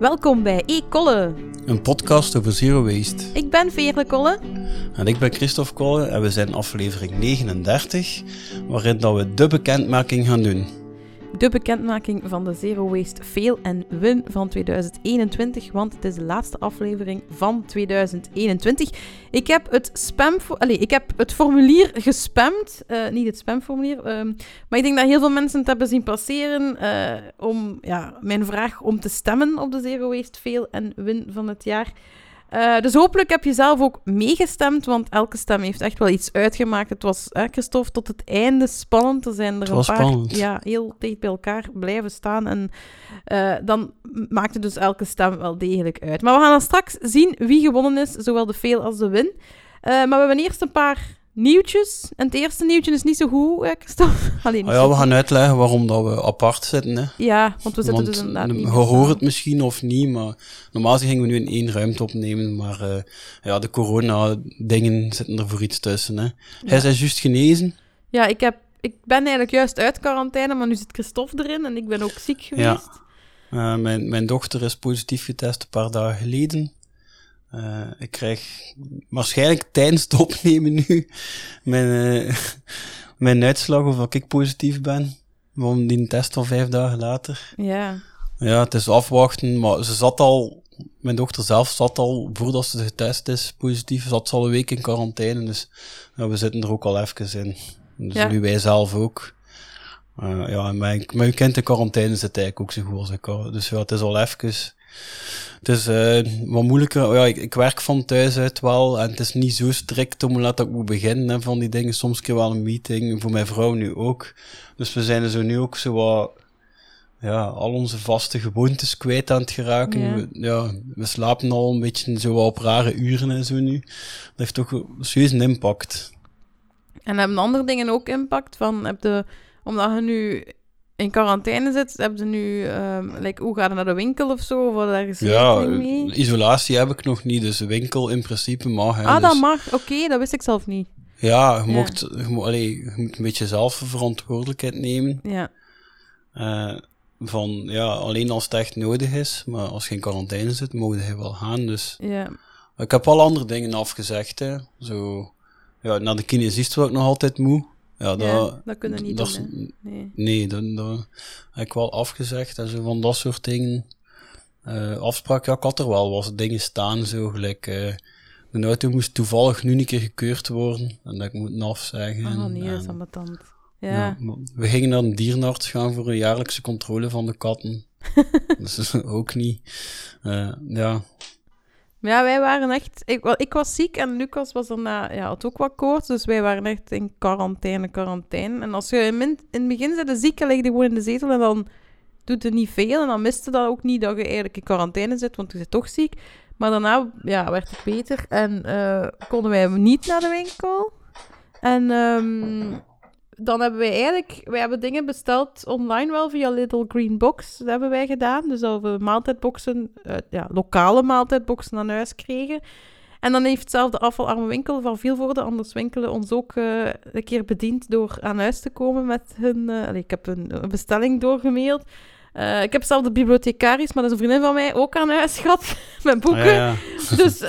Welkom bij E-Kolle. Een podcast over zero waste. Ik ben Veerle Kolle. En ik ben Christophe Kolle en we zijn aflevering 39, waarin dat we de bekendmaking gaan doen. De bekendmaking van de Zero Waste Fail en Win van 2021, want het is de laatste aflevering van 2021. Ik heb het, spam, allez, ik heb het formulier gespamd, uh, niet het spamformulier, uh, maar ik denk dat heel veel mensen het hebben zien passeren uh, om ja, mijn vraag om te stemmen op de Zero Waste Fail en Win van het jaar. Uh, dus hopelijk heb je zelf ook meegestemd, want elke stem heeft echt wel iets uitgemaakt. Het was, hè, Christophe, tot het einde spannend. Er zijn er een paar spannend. ja, heel dicht bij elkaar blijven staan. En uh, dan maakte dus elke stem wel degelijk uit. Maar we gaan dan straks zien wie gewonnen is, zowel de fail als de win. Uh, maar we hebben eerst een paar nieuwtjes. En het eerste nieuwtje is niet zo goed, hè, Christophe. Alleen oh ja, we gaan uitleggen waarom dat we apart zitten. Hè. Ja, want we zitten want dus inderdaad niet hoort het misschien of niet, maar normaal gingen we nu in één ruimte opnemen. Maar uh, ja, de corona-dingen zitten er voor iets tussen. Hè. Ja. Hij is juist genezen. Ja, ik, heb, ik ben eigenlijk juist uit quarantaine, maar nu zit Christophe erin en ik ben ook ziek geweest. Ja. Uh, mijn, mijn dochter is positief getest een paar dagen geleden. Uh, ik krijg waarschijnlijk tijdens het opnemen nu mijn, uh, mijn uitslag of ik positief ben. Want die test van vijf dagen later. Ja. Ja, het is afwachten, maar ze zat al, mijn dochter zelf zat al, voordat ze getest is, positief, zat ze al een week in quarantaine. Dus ja, we zitten er ook al even in. Dus ja. nu wij zelf ook. Uh, ja, mijn, mijn kind in quarantaine zit eigenlijk ook zo goed als ik. Dus ja, het is al even het is uh, wat moeilijker. Ja, ik, ik, werk van thuis uit wel. En het is niet zo strikt om laat ik moet beginnen hè, van die dingen. Soms keer wel een meeting. Voor mijn vrouw nu ook. Dus we zijn er zo nu ook zo wat. Ja, al onze vaste gewoontes kwijt aan het geraken. Ja. We, ja, we slapen al een beetje zo op rare uren en zo nu. Dat heeft toch serieus een impact. En hebben andere dingen ook impact? Van, heb de, omdat je nu in quarantaine zit, hebben ze nu, um, like, hoe gaat het naar de winkel of zo? Of wat ergens ja, mee? isolatie heb ik nog niet, dus de winkel in principe mag. Hè, ah, dus, dat mag, oké, okay, dat wist ik zelf niet. Ja, je, ja. Mocht, je, moet, allee, je moet een beetje zelf verantwoordelijkheid nemen. Ja. Uh, van, ja, alleen als het echt nodig is, maar als je in quarantaine zit, mogen je wel gaan, dus... Ja. Ik heb al andere dingen afgezegd, hè. Zo, ja, naar de kinesist word ik nog altijd moe. Ja, dat, ja, dat kunnen niet dat, doen, Nee, nee dat, dat heb ik wel afgezegd en zo van dat soort dingen. Uh, afspraak, ja, ik had er wel wat dingen staan, zo gelijk. Uh, de auto moest toevallig nu een keer gekeurd worden en dat ik moet afzeggen. Ah, nee, dat is ambetant. Ja. ja. We gingen naar een dierenarts gaan voor een jaarlijkse controle van de katten. dat is ook niet. Uh, ja, ja, wij waren echt... Ik, ik was ziek en Lucas was daarna... Ja, had ook wat koorts, dus wij waren echt in quarantaine, quarantaine. En als je in, in het begin zit ziek en lig je gewoon in de zetel en dan doet het niet veel. En dan miste dat ook niet dat je eigenlijk in quarantaine zit, want je zit toch ziek. Maar daarna ja, werd het beter en uh, konden wij niet naar de winkel. En um, dan hebben wij eigenlijk... Wij hebben dingen besteld online wel via Little Green Box. Dat hebben wij gedaan. Dus dat we maaltijdboxen, uh, ja, lokale maaltijdboxen aan huis kregen. En dan heeft zelf de afvalarme winkel van Vielvoorde, anders winkelen, ons ook uh, een keer bediend door aan huis te komen met hun... Allez, ik heb een, een bestelling doorgemaild. Uh, ik heb zelf de bibliothecaris, maar dat is een vriendin van mij, ook aan huis gehad met boeken. Ah, ja, ja. Dus, uh,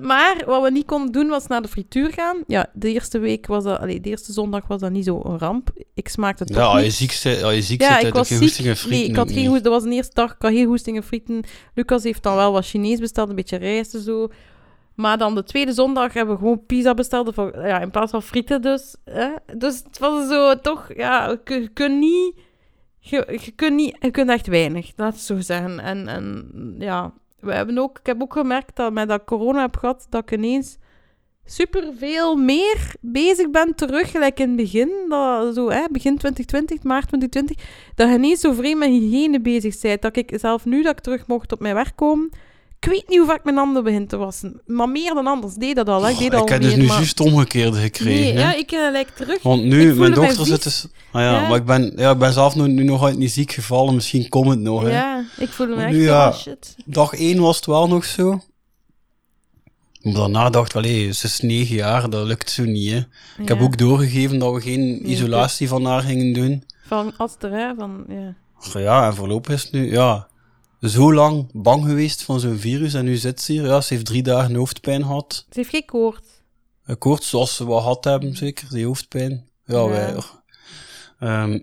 maar wat we niet konden doen, was naar de frituur gaan. Ja, de eerste week was dat, allee, de eerste zondag was dat niet zo een ramp. Ik smaakte het ja, toch als je ziek zit, als je ziek Ja, zit, ik was ziek. hoestingen frieten. Nee, ik had geen dat was de eerste dag, ik had geen hoestingen frieten. Lucas heeft dan wel wat Chinees besteld, een beetje rijst en zo. Maar dan de tweede zondag hebben we gewoon pizza besteld, ja, in plaats van frieten dus. Hè? Dus het was zo toch, ja, je kunt niet... Je, je, kunt niet, je kunt echt weinig, dat is zo zeggen. En, en ja, we hebben ook, ik heb ook gemerkt dat met dat corona heb gehad, dat ik ineens superveel meer bezig ben terug, gelijk in het begin, dat, zo, hè, begin 2020, maart 2020, dat je niet zo vreemd met hygiëne bezig bent. Dat ik zelf nu dat ik terug mocht op mijn werk komen, ik weet niet hoe vaak mijn handen begint te wassen. Maar meer dan anders. Deed dat al. hè. Ik deed Oh, al ik heb dus nu maar... juist omgekeerde gekregen. Nee, hè. ja, ik uh, lijk terug. Want nu, mijn mij dochter zit dus... Ah ja, Ja. maar ik ben, ja, ik ben zelf nu, nu nog uit niet ziek gevallen. Misschien komt het nog, hè. Ja, ik voelde me echt nu, zo, ja. shit. Dag 1 was het wel nog zo. Maar daarna dacht ik, allee, ze is negen jaar, dat lukt zo niet, hè. Ik heb ook doorgegeven dat we geen Nee, isolatie van haar gingen doen. Van Aster, hè. Van, ja. Ja, en voorlopig is het nu, ja... zo lang bang geweest van zo'n virus en nu zit ze hier. Ja, ze heeft drie dagen hoofdpijn gehad. Ze heeft geen koorts. Een koorts zoals ze wel gehad hebben, zeker, die hoofdpijn. Ja, Ja. wij... Ehm,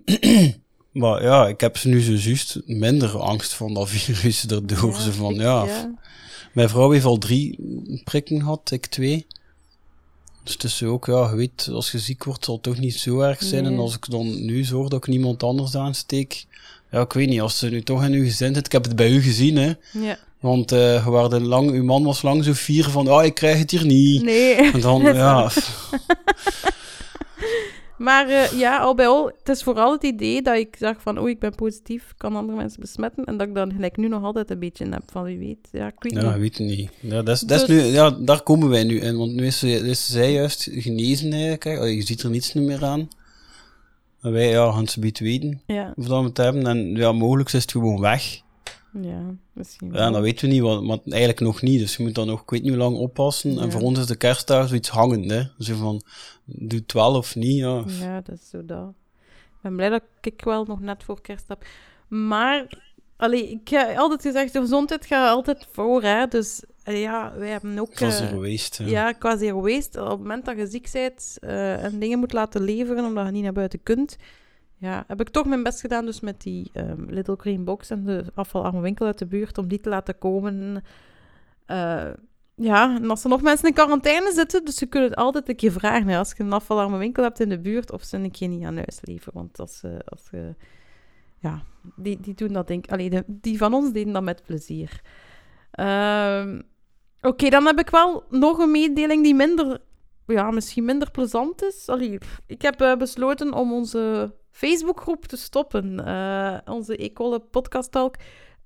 maar ja, ik heb ze nu zo juist minder angst van dat virus erdoor. Ja, Zo van, ja, ja. Mijn vrouw heeft al drie prikken gehad, ik twee. Dus het is ook, ja, je weet, als je ziek wordt, zal het toch niet zo erg zijn. Nee. En als ik dan nu zorg dat ik niemand anders aansteek, ja, ik weet niet, als ze nu toch in uw gezin zit, ik heb het bij u gezien, hè. Ja. Want je waren lang, uw man was lang zo fier van, ah, ik krijg het hier niet. Nee. En dan, ja, Maar eh, ja, al bij al, het is vooral het idee dat ik zag van, oei, ik ben positief, kan andere mensen besmetten. En dat ik dan gelijk nu nog altijd een beetje heb van wie weet. Ja, ik weet ja, niet. weet. Ja, dat is, dat is Dus- nu, ja, daar komen wij nu in, want nu is, is zij juist genezen eigenlijk. Je ziet er niets meer aan. En wij, ja, gaan ze weten. Ja, of dat we het hebben. En ja, mogelijk is het gewoon weg. ja, misschien Ja, dat weten we niet, want, maar eigenlijk nog niet. Dus je moet dan nog, ik weet niet hoe lang oppassen. Ja. En voor ons is de kerstdag zoiets hangend, hè. Zo van, doe het wel of niet, ja. Ja, dat is zo dat. Ik ben blij dat ik wel nog net voor kerst heb. Maar, allee, ik heb altijd gezegd, de gezondheid gaat altijd voor, hè. Dus, allee, ja, wij hebben ook... Is eh, geweest. Ja, qua zero waste. Op het moment dat je ziek bent eh, en dingen moet laten leveren omdat je niet naar buiten kunt, ja, heb ik toch mijn best gedaan dus met die ehm, Little Green Box en de afvalarme winkel uit de buurt om die te laten komen. Eh, ja, en als er nog mensen in quarantaine zitten, dus je kunt het altijd een keer vragen. Hè, als je een afvalarme winkel hebt in de buurt, of ze een keer niet aan huis leveren. Want als, ze als je... Ja, die, die doen dat denk ik... Allee, de- die van ons deden dat met plezier. Ehm, Oké, dan heb ik wel nog een mededeling die minder... Ja, misschien minder plezant is. Allee, ik heb eh, besloten om onze Facebookgroep te stoppen. Eh, onze Ecole Podcast Talk.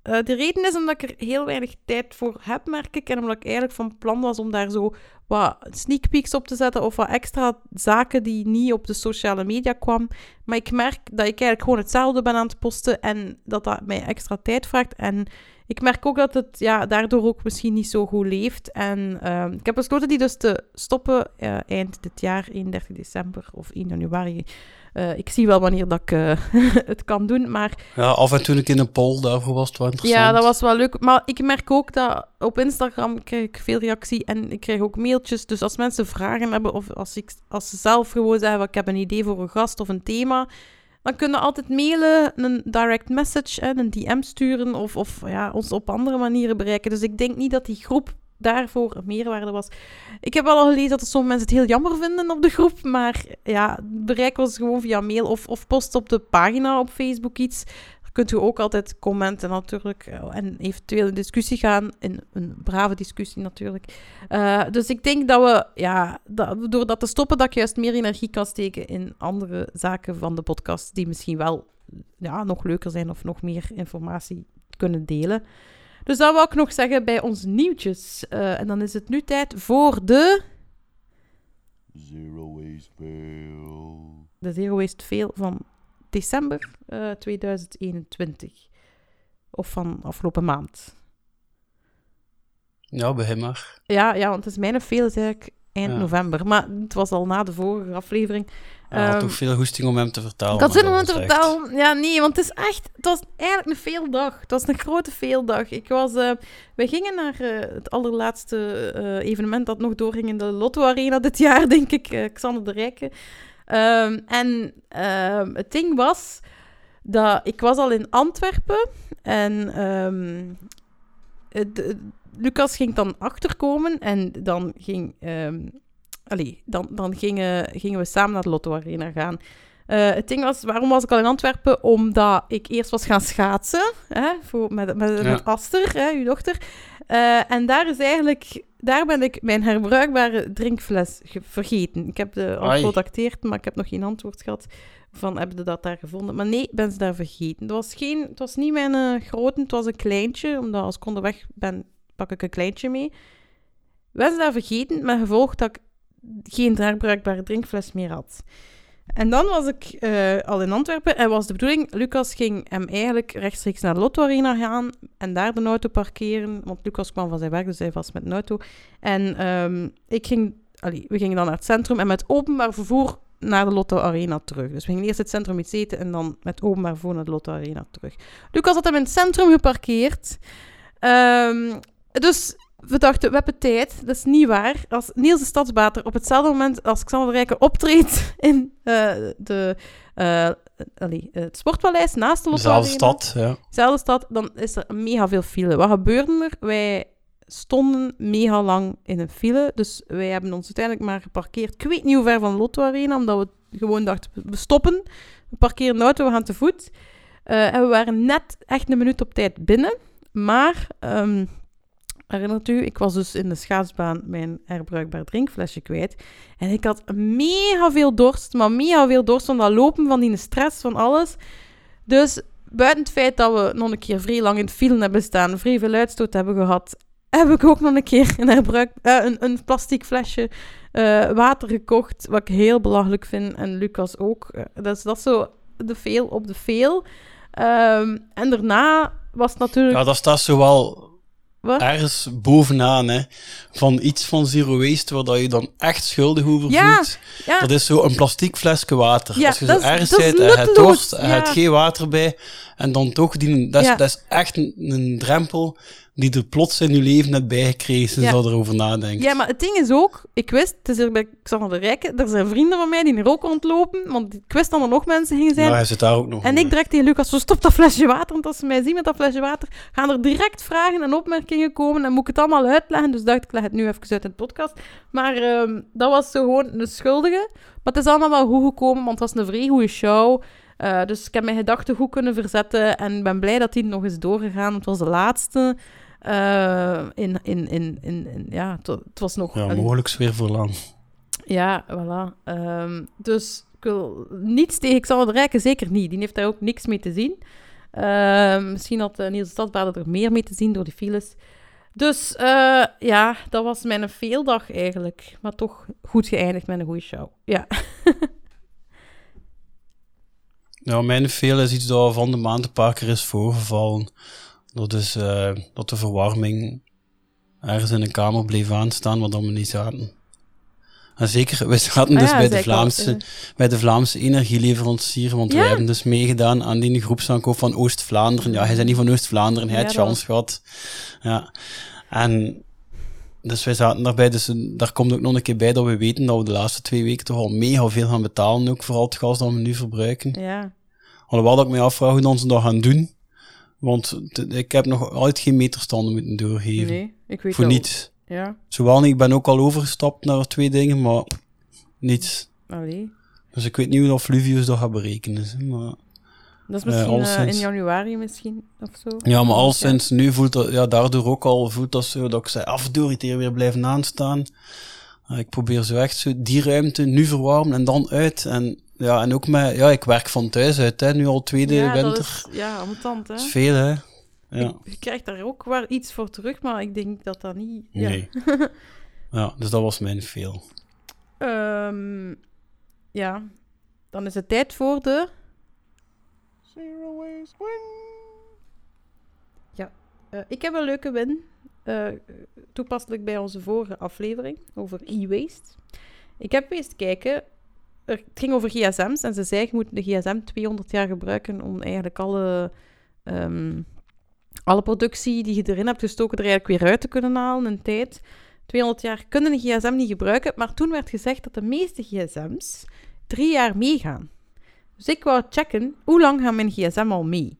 Eh, de reden is omdat ik er heel weinig tijd voor heb, merk ik. En omdat ik eigenlijk van plan was om daar zo wat sneak peeks op te zetten of wat extra zaken die niet op de sociale media kwam. Maar ik merk dat ik eigenlijk gewoon hetzelfde ben aan het posten en dat dat mij extra tijd vraagt. En ik merk ook dat het ja, daardoor ook misschien niet zo goed leeft. En ehm, ik heb besloten die dus te stoppen eh, eind dit jaar, 31 december of 1 januari. Eh, ik zie wel wanneer dat ik eh, het kan doen, maar Ja, af en toe een keer een poll, daarvoor was het wel interessant. ja, dat was wel leuk. Maar ik merk ook dat op Instagram krijg ik veel reactie en ik krijg ook mailtjes. Dus als mensen vragen hebben of als, ik, als ze zelf gewoon zeggen, ik heb een idee voor een gast of een thema, dan kunnen altijd mailen, een direct message, hè, een DM sturen of, of ja, ons op andere manieren bereiken. Dus ik denk niet dat die groep daarvoor meerwaarde was. Ik heb wel al gelezen dat sommige mensen het heel jammer vinden op de groep, maar ja, bereik ons gewoon via mail of, of post op de pagina op Facebook iets. Kunt u ook altijd commenten natuurlijk eh, en eventueel in discussie gaan, in een brave discussie natuurlijk. Eh, dus ik denk dat we, ja, dat, door dat te stoppen, dat ik juist meer energie kan steken in andere zaken van de podcast, die misschien wel ja, nog leuker zijn of nog meer informatie kunnen delen. Dus dat wou ik nog zeggen bij onze nieuwtjes. Eh, en dan is het nu tijd voor de, Zero waste fail. de Zero Waste Fail van december eh, 2021. Of van afgelopen maand. Ja, begin maar. Ja, ja want het is mijn is eigenlijk eind Ja. november. Maar het was al na de vorige aflevering. Had Ehm, toch veel goesting om hem te vertellen. Ik had zin om het te echt- vertellen. Ja, nee, want het is echt... Het was eigenlijk een veeldag. Het was een grote veeldag. Ik was... eh wij gingen naar eh, het allerlaatste eh, evenement dat nog doorging in de Lotto Arena dit jaar, denk ik. eh Xander de Rijke. Ehm, en ehm, het ding was dat ik was al in Antwerpen en ehm, het- Lucas ging dan achterkomen en dan ging... allee, dan, dan gingen, gingen we samen naar de Lotto Arena gaan. Eh, het ding was, waarom was ik al in Antwerpen? Omdat ik eerst was gaan schaatsen, hè, voor, met, met, Ja. met Aster, hè, uw dochter. Eh, en daar is eigenlijk, daar ben ik mijn herbruikbare drinkfles ge- vergeten. Ik heb de al gecontacteerd, maar ik heb nog geen antwoord gehad van, hebben ze dat daar gevonden? Maar nee, ben ze daar vergeten. Het was, geen, het was niet mijn eh, grote, het was een kleintje, omdat als ik onderweg ben, pak ik een kleintje mee. Ben ze daar vergeten, met gevolg dat ik geen herbruikbare drinkfles meer had. En dan was ik eh, al in Antwerpen en was de bedoeling, Lucas ging hem eigenlijk rechtstreeks naar de Lotto Arena gaan en daar de auto parkeren, want Lucas kwam van zijn werk, dus hij was met een auto. En ehm, ik ging, we gingen dan naar het centrum en met openbaar vervoer naar de Lotto Arena terug. Dus we gingen eerst het centrum iets eten en dan met openbaar vervoer naar de Lotto Arena terug. Lucas had hem in het centrum geparkeerd. Ehm, dus we dachten, we hebben tijd. Dat is niet waar. Als Niels de Stadsbater op hetzelfde moment als Xander Rijken optreedt in eh, de, eh, allee, het Sportpaleis naast de Lotto Dezelfde Arena. stad, ja. Dezelfde stad, dan is er mega veel file. Wat gebeurde er? Wij stonden mega lang in een file. Dus wij hebben ons uiteindelijk maar geparkeerd. Ik weet niet hoe ver van Lotto Arena, omdat we gewoon dachten, we stoppen. We parkeren de auto, we gaan te voet. Eh, en we waren net echt een minuut op tijd binnen. Maar, ehm, herinnert u, ik was dus in de schaatsbaan mijn herbruikbaar drinkflesje kwijt. En ik had mega veel dorst, maar mega veel dorst van dat lopen, van die stress, van alles. Dus buiten het feit dat we nog een keer vrij lang in het file hebben staan, vrij veel uitstoot hebben gehad, heb ik ook nog een keer een, herbruik, eh, een, een plastic flesje eh, water gekocht, wat ik heel belachelijk vind. En Lucas ook. Eh, dat, is, dat is zo de veel op de veel. Ehm, en daarna was natuurlijk... Ja, dat staat zo wel Wat? ergens bovenaan, hè. Van iets van zero waste, waar dat je dan echt schuldig over Ja, voelt. ja. Dat is zo een plastic flesje water. Ja, Als je dat zo ergens zit en nutteloos, dorst en hebt geen water bij, en dan toch die... Dat is, Ja. dat is echt een, een drempel die er plots in je leven hebt bijgekregen sinds Ja. dat je erover nadenkt. Ja, maar het ding is ook, ik wist, het is hier bij Xander de Rijken, er zijn vrienden van mij die er ook rondlopen, want ik wist dat er nog mensen gingen zijn. Ja, hij zit daar ook nog En mee. ik direct tegen Lucas, zo stop dat flesje water. Want als ze mij zien met dat flesje water, gaan er direct vragen en opmerkingen komen. En moet ik het allemaal uitleggen. Dus dacht ik, leg het nu even uit in de podcast. Maar ehm, dat was zo gewoon een schuldige. Maar het is allemaal wel goed gekomen, want het was een vrij goede show. Eh, dus ik heb mijn gedachten goed kunnen verzetten. En ik ben blij dat die nog is doorgegaan. Het was de laatste. Eh, in, in, in, in, in- ja, het, wa- het was nog... Ja, mogelijk weer voor lang. ja, voilà. Ehm, dus ik wil niets tegen Xander de Rijken, zeker niet. Die heeft daar ook niks mee te zien. Ehm, misschien had uh, Niels de Stadsbader er meer mee te zien door die files. Dus eh, ja, dat was mijn veeldag eigenlijk. Maar toch goed geëindigd met een goede show. Ja. Ja, mijn veel is iets dat van de maand een paar keer is voorgevallen. Dat is eh, dat de verwarming ergens in een kamer bleef aanstaan waar dan we niet zaten. En zeker, we zaten Ah dus ja, bij, de Vlaamse, bij de Vlaamse energieleverancier, want Ja. wij hebben dus meegedaan aan die groepsaankoop van Oost-Vlaanderen. Ja, hij is niet van Oost-Vlaanderen, hij Ja, had chance gehad. Ja. En dus wij zaten daarbij, dus daar komt ook nog een keer bij dat we weten dat we de laatste twee weken toch al mega veel gaan betalen, ook voor al het gas dat we nu verbruiken. ja. Alhoewel dat ik me afvraag hoe dan ze dat gaan doen. Want ik heb nog altijd geen meterstanden moeten doorgeven. Nee, ik weet Voor dat- niets. Ja, Zowel niet, ik ben ook al overgestapt naar twee dingen, maar niets. allee. Dus ik weet niet hoe dat Fluvius dat gaat berekenen. Maar, Dat is Eh, misschien eh, in januari misschien, of zo. ja, maar al sinds nu voelt dat, ja, daardoor ook al voelt dat zo dat ik zei, afdoor het hier weer blijven aanstaan. Eh, Ik probeer zo echt zo die ruimte nu verwarmen en dan uit. En ja, en ook met, ja, ik werk van thuis uit, hè, nu al tweede ja, dat winter. is, ja, ambetant, hè. Dat is veel, hè. Ja. Je krijgt daar ook wel iets voor terug, maar ik denk dat dat niet... Ja. Nee. ja, dus dat was mijn veel. Ehm, ja, dan is het tijd voor de... Zero waste win. Eh, ik heb een leuke win. eh, toepasselijk bij onze vorige aflevering over e-waste. Ik heb eens kijken. Het ging over gsm's en ze zei: je moet de gsm 200 jaar gebruiken om eigenlijk alle, ehm, alle productie die je erin hebt gestoken er eigenlijk weer uit te kunnen halen in tijd. 200 jaar kunnen een gsm niet gebruiken, maar toen werd gezegd dat de meeste gsm's drie jaar meegaan. Dus ik wou checken, hoe lang gaat mijn gsm al mee?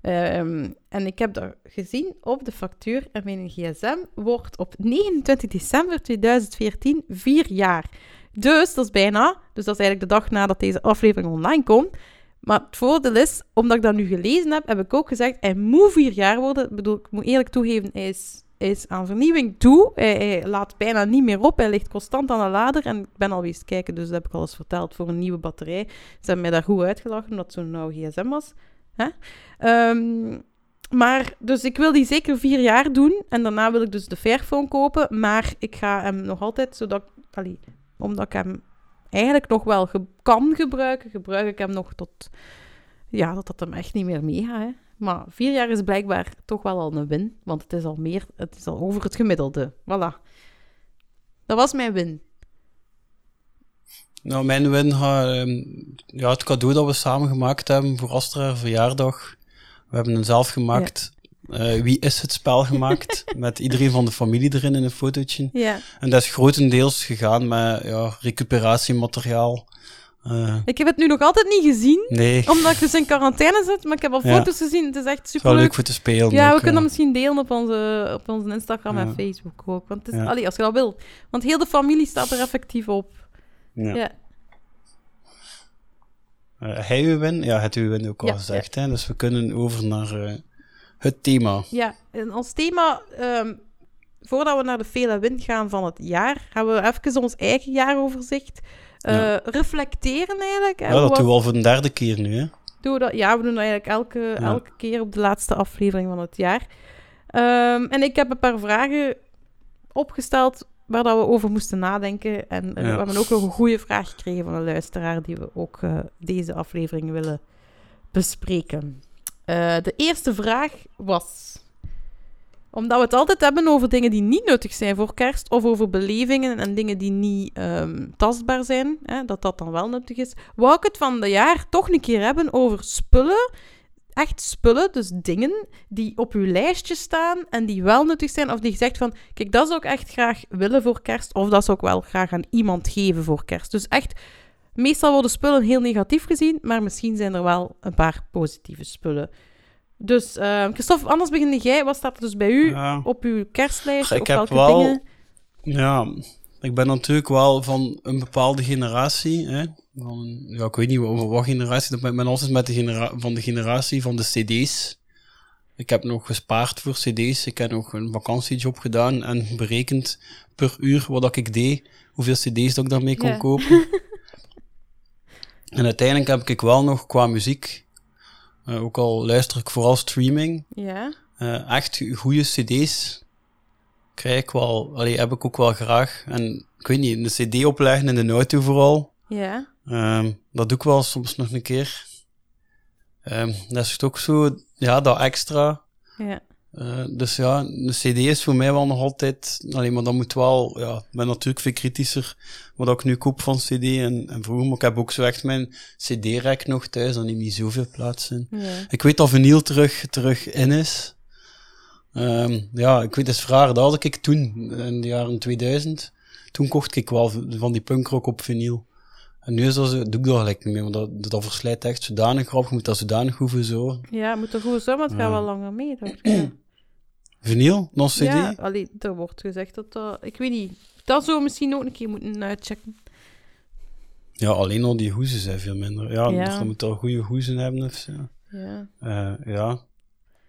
Ehm, en ik heb daar gezien op de factuur en mijn gsm wordt op 29 december 2014 vier jaar. Dus dat is bijna, dus dat is eigenlijk de dag nadat deze aflevering online komt. Maar het voordeel is, omdat ik dat nu gelezen heb, heb ik ook gezegd, hij moet vier jaar worden. Ik bedoel, ik moet eerlijk toegeven, hij is, is aan vernieuwing toe. Hij, laat bijna niet meer op, hij ligt constant aan de lader. En ik ben al eens kijken, dus dat heb ik al eens verteld, voor een nieuwe batterij. Ze hebben mij daar goed uitgelachen, omdat het zo'n nauw gsm was. Ehm, maar, dus ik wil die zeker vier jaar doen. En daarna wil ik dus de Fairphone kopen. Maar ik ga hem nog altijd, zodat omdat ik hem eigenlijk nog wel ge- kan gebruiken, gebruik ik hem nog tot, ja, dat dat hem echt niet meer meegaat. Hè. Maar vier jaar is blijkbaar toch wel al een win. Want het is al meer, het is al over het gemiddelde. Voilà. Dat was mijn win. Nou, mijn win gaat... ehm, ja, het cadeau dat we samen gemaakt hebben voor Astra verjaardag. We hebben een zelf gemaakt... eh, Wie is het spel gemaakt? met iedereen van de familie erin in een fotootje. Ja. En dat is grotendeels gegaan met ja, recuperatiemateriaal. Eh, Ik heb het nu nog altijd niet gezien, nee, omdat ik dus in quarantaine zit, maar ik heb al Ja. foto's gezien. Het is echt super leuk voor te spelen. Ja, we kunnen dat misschien delen op onze, op onze Instagram en. Facebook ook. Want het is, allee, als je dat wil. Want heel de familie staat er effectief op. Ja. Ja. Eh, hij win? Ja, het win ook al Ja, gezegd. Hè? Dus we kunnen over naar het thema. Ja, en als thema, ehm, voordat we naar de vele win gaan van het jaar, gaan we even ons eigen jaaroverzicht eh, Ja. reflecteren eigenlijk. hè. Ja, dat Wat- doen we al voor de derde keer nu. Hè? doen we dat? Ja, we doen dat eigenlijk elke, elke keer op de laatste aflevering van het jaar. Ehm, en ik heb een paar vragen opgesteld waar dat we over moesten nadenken. En Ja. we hebben ook nog een goede vraag gekregen van een luisteraar die we ook eh, deze aflevering willen bespreken. Eh, de eerste vraag was... Omdat we het altijd hebben over dingen die niet nuttig zijn voor kerst, of over belevingen en dingen die niet ehm, tastbaar zijn, hè, dat dat dan wel nuttig is, wou ik het van de jaar toch een keer hebben over spullen, echt spullen, dus dingen die op uw lijstje staan en die wel nuttig zijn, of die je zegt van, kijk, dat zou ik echt graag willen voor kerst, of dat zou ik wel graag aan iemand geven voor kerst. Dus echt, meestal worden spullen heel negatief gezien, maar misschien zijn er wel een paar positieve spullen. Dus, eh, Christophe, anders begin jij. Wat staat er dus bij u Ja. op uw kerstlijst? Ik of heb welke wel- dingen? ja, ik ben natuurlijk wel van een bepaalde generatie. Hè? Van, ja, ik weet niet over wat generatie. dat ben- Ik ben altijd met de genera van de generatie van de cd's. Ik heb nog gespaard voor cd's. Ik heb nog een vakantiejob gedaan en berekend per uur wat ik deed, hoeveel cd's dat ik daarmee kon Ja. kopen. en uiteindelijk heb ik wel nog qua muziek, eh, ook al luister ik vooral streaming, Ja. eh, echt goede cd's krijg ik wel, allee, heb ik ook wel graag. En ik weet niet, een cd opleggen in de auto vooral, Ja. ehm, dat doe ik wel soms nog een keer. Ehm, dat is ook zo, ja, dat extra. Ja. Eh, dus ja, een cd is voor mij wel nog altijd, alleen maar dat moet wel, ja, ik ben natuurlijk veel kritischer wat ik nu koop van cd en, en vroeger, maar ik heb ook zo echt mijn cd-rek nog thuis, dan neemt niet zoveel plaats in. Ja. Ik weet dat vinyl terug, terug in is. Ehm, ja, ik weet, het is raar. Dat had ik toen, in de jaren 2000. Toen kocht ik wel van die punkrock op vinyl. En nu is dat zo, doe ik dat gelijk niet meer, want dat, dat verslijt echt zodanig rap. Je moet dat zodanig hoeven zo. Ja, moet er goed zijn, maar het gaat wel langer mee. Ja. Vinyl, dan cd? Ja, allee, er wordt gezegd dat dat... Ik weet niet. Dat zou misschien ook een keer moeten uitchecken. Ja, alleen al die hoezen zijn veel minder. Ja, Ja. dan moet al goede hoezen hebben of zo. Ja. Eh, ja,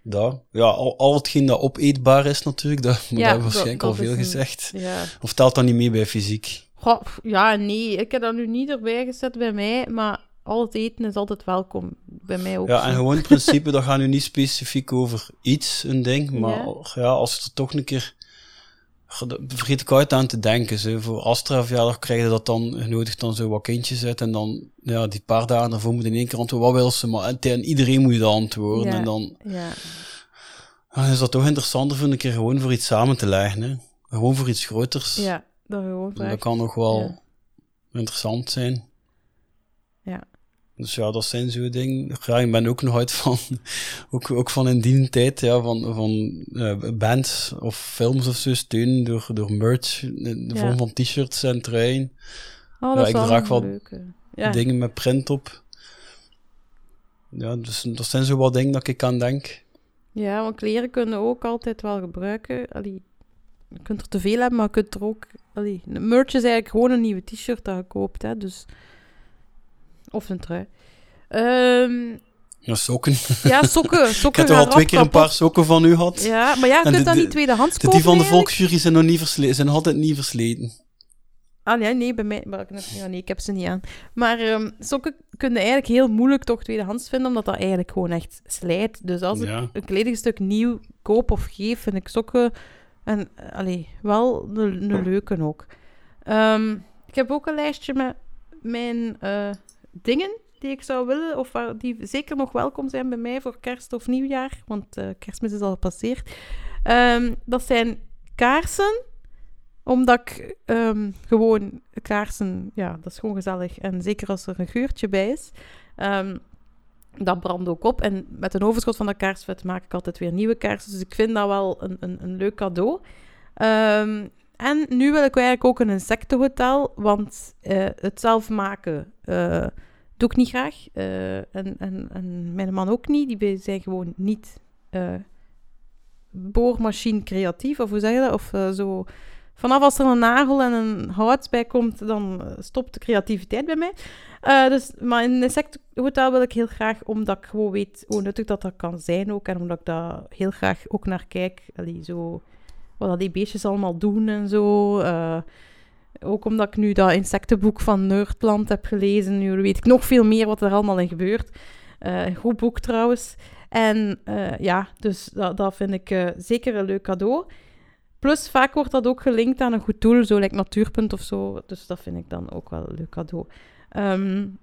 dat. Ja, al, al hetgeen dat opeetbaar is natuurlijk, dat, maar Ja, dat waarschijnlijk dat al veel een- gezegd. ja. Of telt dat niet mee bij fysiek? Goh, ja, nee. Ik heb dat nu niet erbij gezet bij mij, maar al het eten is altijd welkom. Bij mij ook. Ja, en gewoon in principe, dat gaat nu niet specifiek over iets, een ding, maar Ja. ja, als je er toch een keer... Ge- Vergeet ik uit aan te denken. Zo. Voor Astra verjaardag krijg je dat dan genodigd dan zo wat kindjes uit en dan, ja, die paar dagen daarvoor moet in één keer antwoorden, wat wil ze? Maar en iedereen moet je dat antwoorden. Ja. En dan, Ja. dan is dat toch interessanter voor een keer gewoon voor iets samen te leggen. Hè? Gewoon voor iets groters. ja, dat gewoon dat kan nog wel interessant zijn. Ja. Dus ja, dat zijn zo'n dingen. Ja, ik ben ook nog uit van, ook, ook van in die tijd, ja, van, van eh, bands of films of zo steunen door, door merch, in de Ja. vorm van t-shirts en truien, Oh, dat Ja, ik draag wel. Ja. dingen met print op. Ja, dus dat zijn zo wat dingen dat ik aan denk. ja, want kleren kunnen ook altijd wel gebruiken. Allee, je kunt er te veel hebben, maar je kunt er ook... Allee, merch is eigenlijk gewoon een nieuwe t-shirt dat je koopt, hè. Dus... Of een trui. Ehm, Ja, sokken. ja, sokken. Ik sokken heb er al twee keer een paar sokken van u gehad. Ja, maar ja, je kunt dat niet tweedehands De kopen die van de volksjury zijn nog niet versleten, zijn altijd niet versleten. Ah nee, nee, bij mij... Maar, ik heb- ja, nee, ik heb ze niet aan. Maar ehm, sokken kun je eigenlijk heel moeilijk toch tweedehands vinden, omdat dat eigenlijk gewoon echt slijt. Dus als ik een kledingstuk nieuw koop of geef, vind ik sokken... En, allee, wel een, een leuke ook. Ehm, ik heb ook een lijstje met mijn eh, dingen die ik zou willen, of waar, die zeker nog welkom zijn bij mij voor kerst of nieuwjaar, want eh, kerstmis is al gepasseerd. Ehm, dat zijn kaarsen Omdat ik ehm, gewoon kaarsen, ja, dat is gewoon gezellig. En zeker als er een geurtje bij is. Ehm, dat brandt ook op. En met een overschot van dat kaarsvet maak ik altijd weer nieuwe kaarsen. Dus ik vind dat wel een, een, een leuk cadeau. En nu wil ik eigenlijk ook een insectenhotel, want eh, het zelf maken eh, doe ik niet graag. Eh, en, en, en mijn man ook niet. Die zijn gewoon niet boormachine creatief, of hoe zeg je dat? Of zo... Vanaf als er een nagel en een hout bij komt, dan stopt de creativiteit bij mij. dus, maar in een insectenhotel wil ik heel graag, omdat ik gewoon weet hoe nuttig dat dat kan zijn ook. En omdat ik daar heel graag ook naar kijk. Allee, zo wat die beestjes allemaal doen en zo. Ook omdat ik nu dat insectenboek van Nerdland heb gelezen. Nu weet ik nog veel meer wat er allemaal in gebeurt. Uh, goed boek trouwens. En uh, ja, dus dat, dat vind ik zeker een leuk cadeau. Plus, vaak wordt dat ook gelinkt aan een goed doel, zo like Natuurpunt of zo. Dus dat vind ik dan ook wel een leuk cadeau. Um,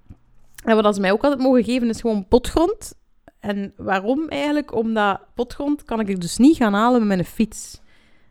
en wat ze mij ook altijd mogen geven, is gewoon potgrond. En waarom eigenlijk? Omdat potgrond kan ik dus niet gaan halen met mijn fiets.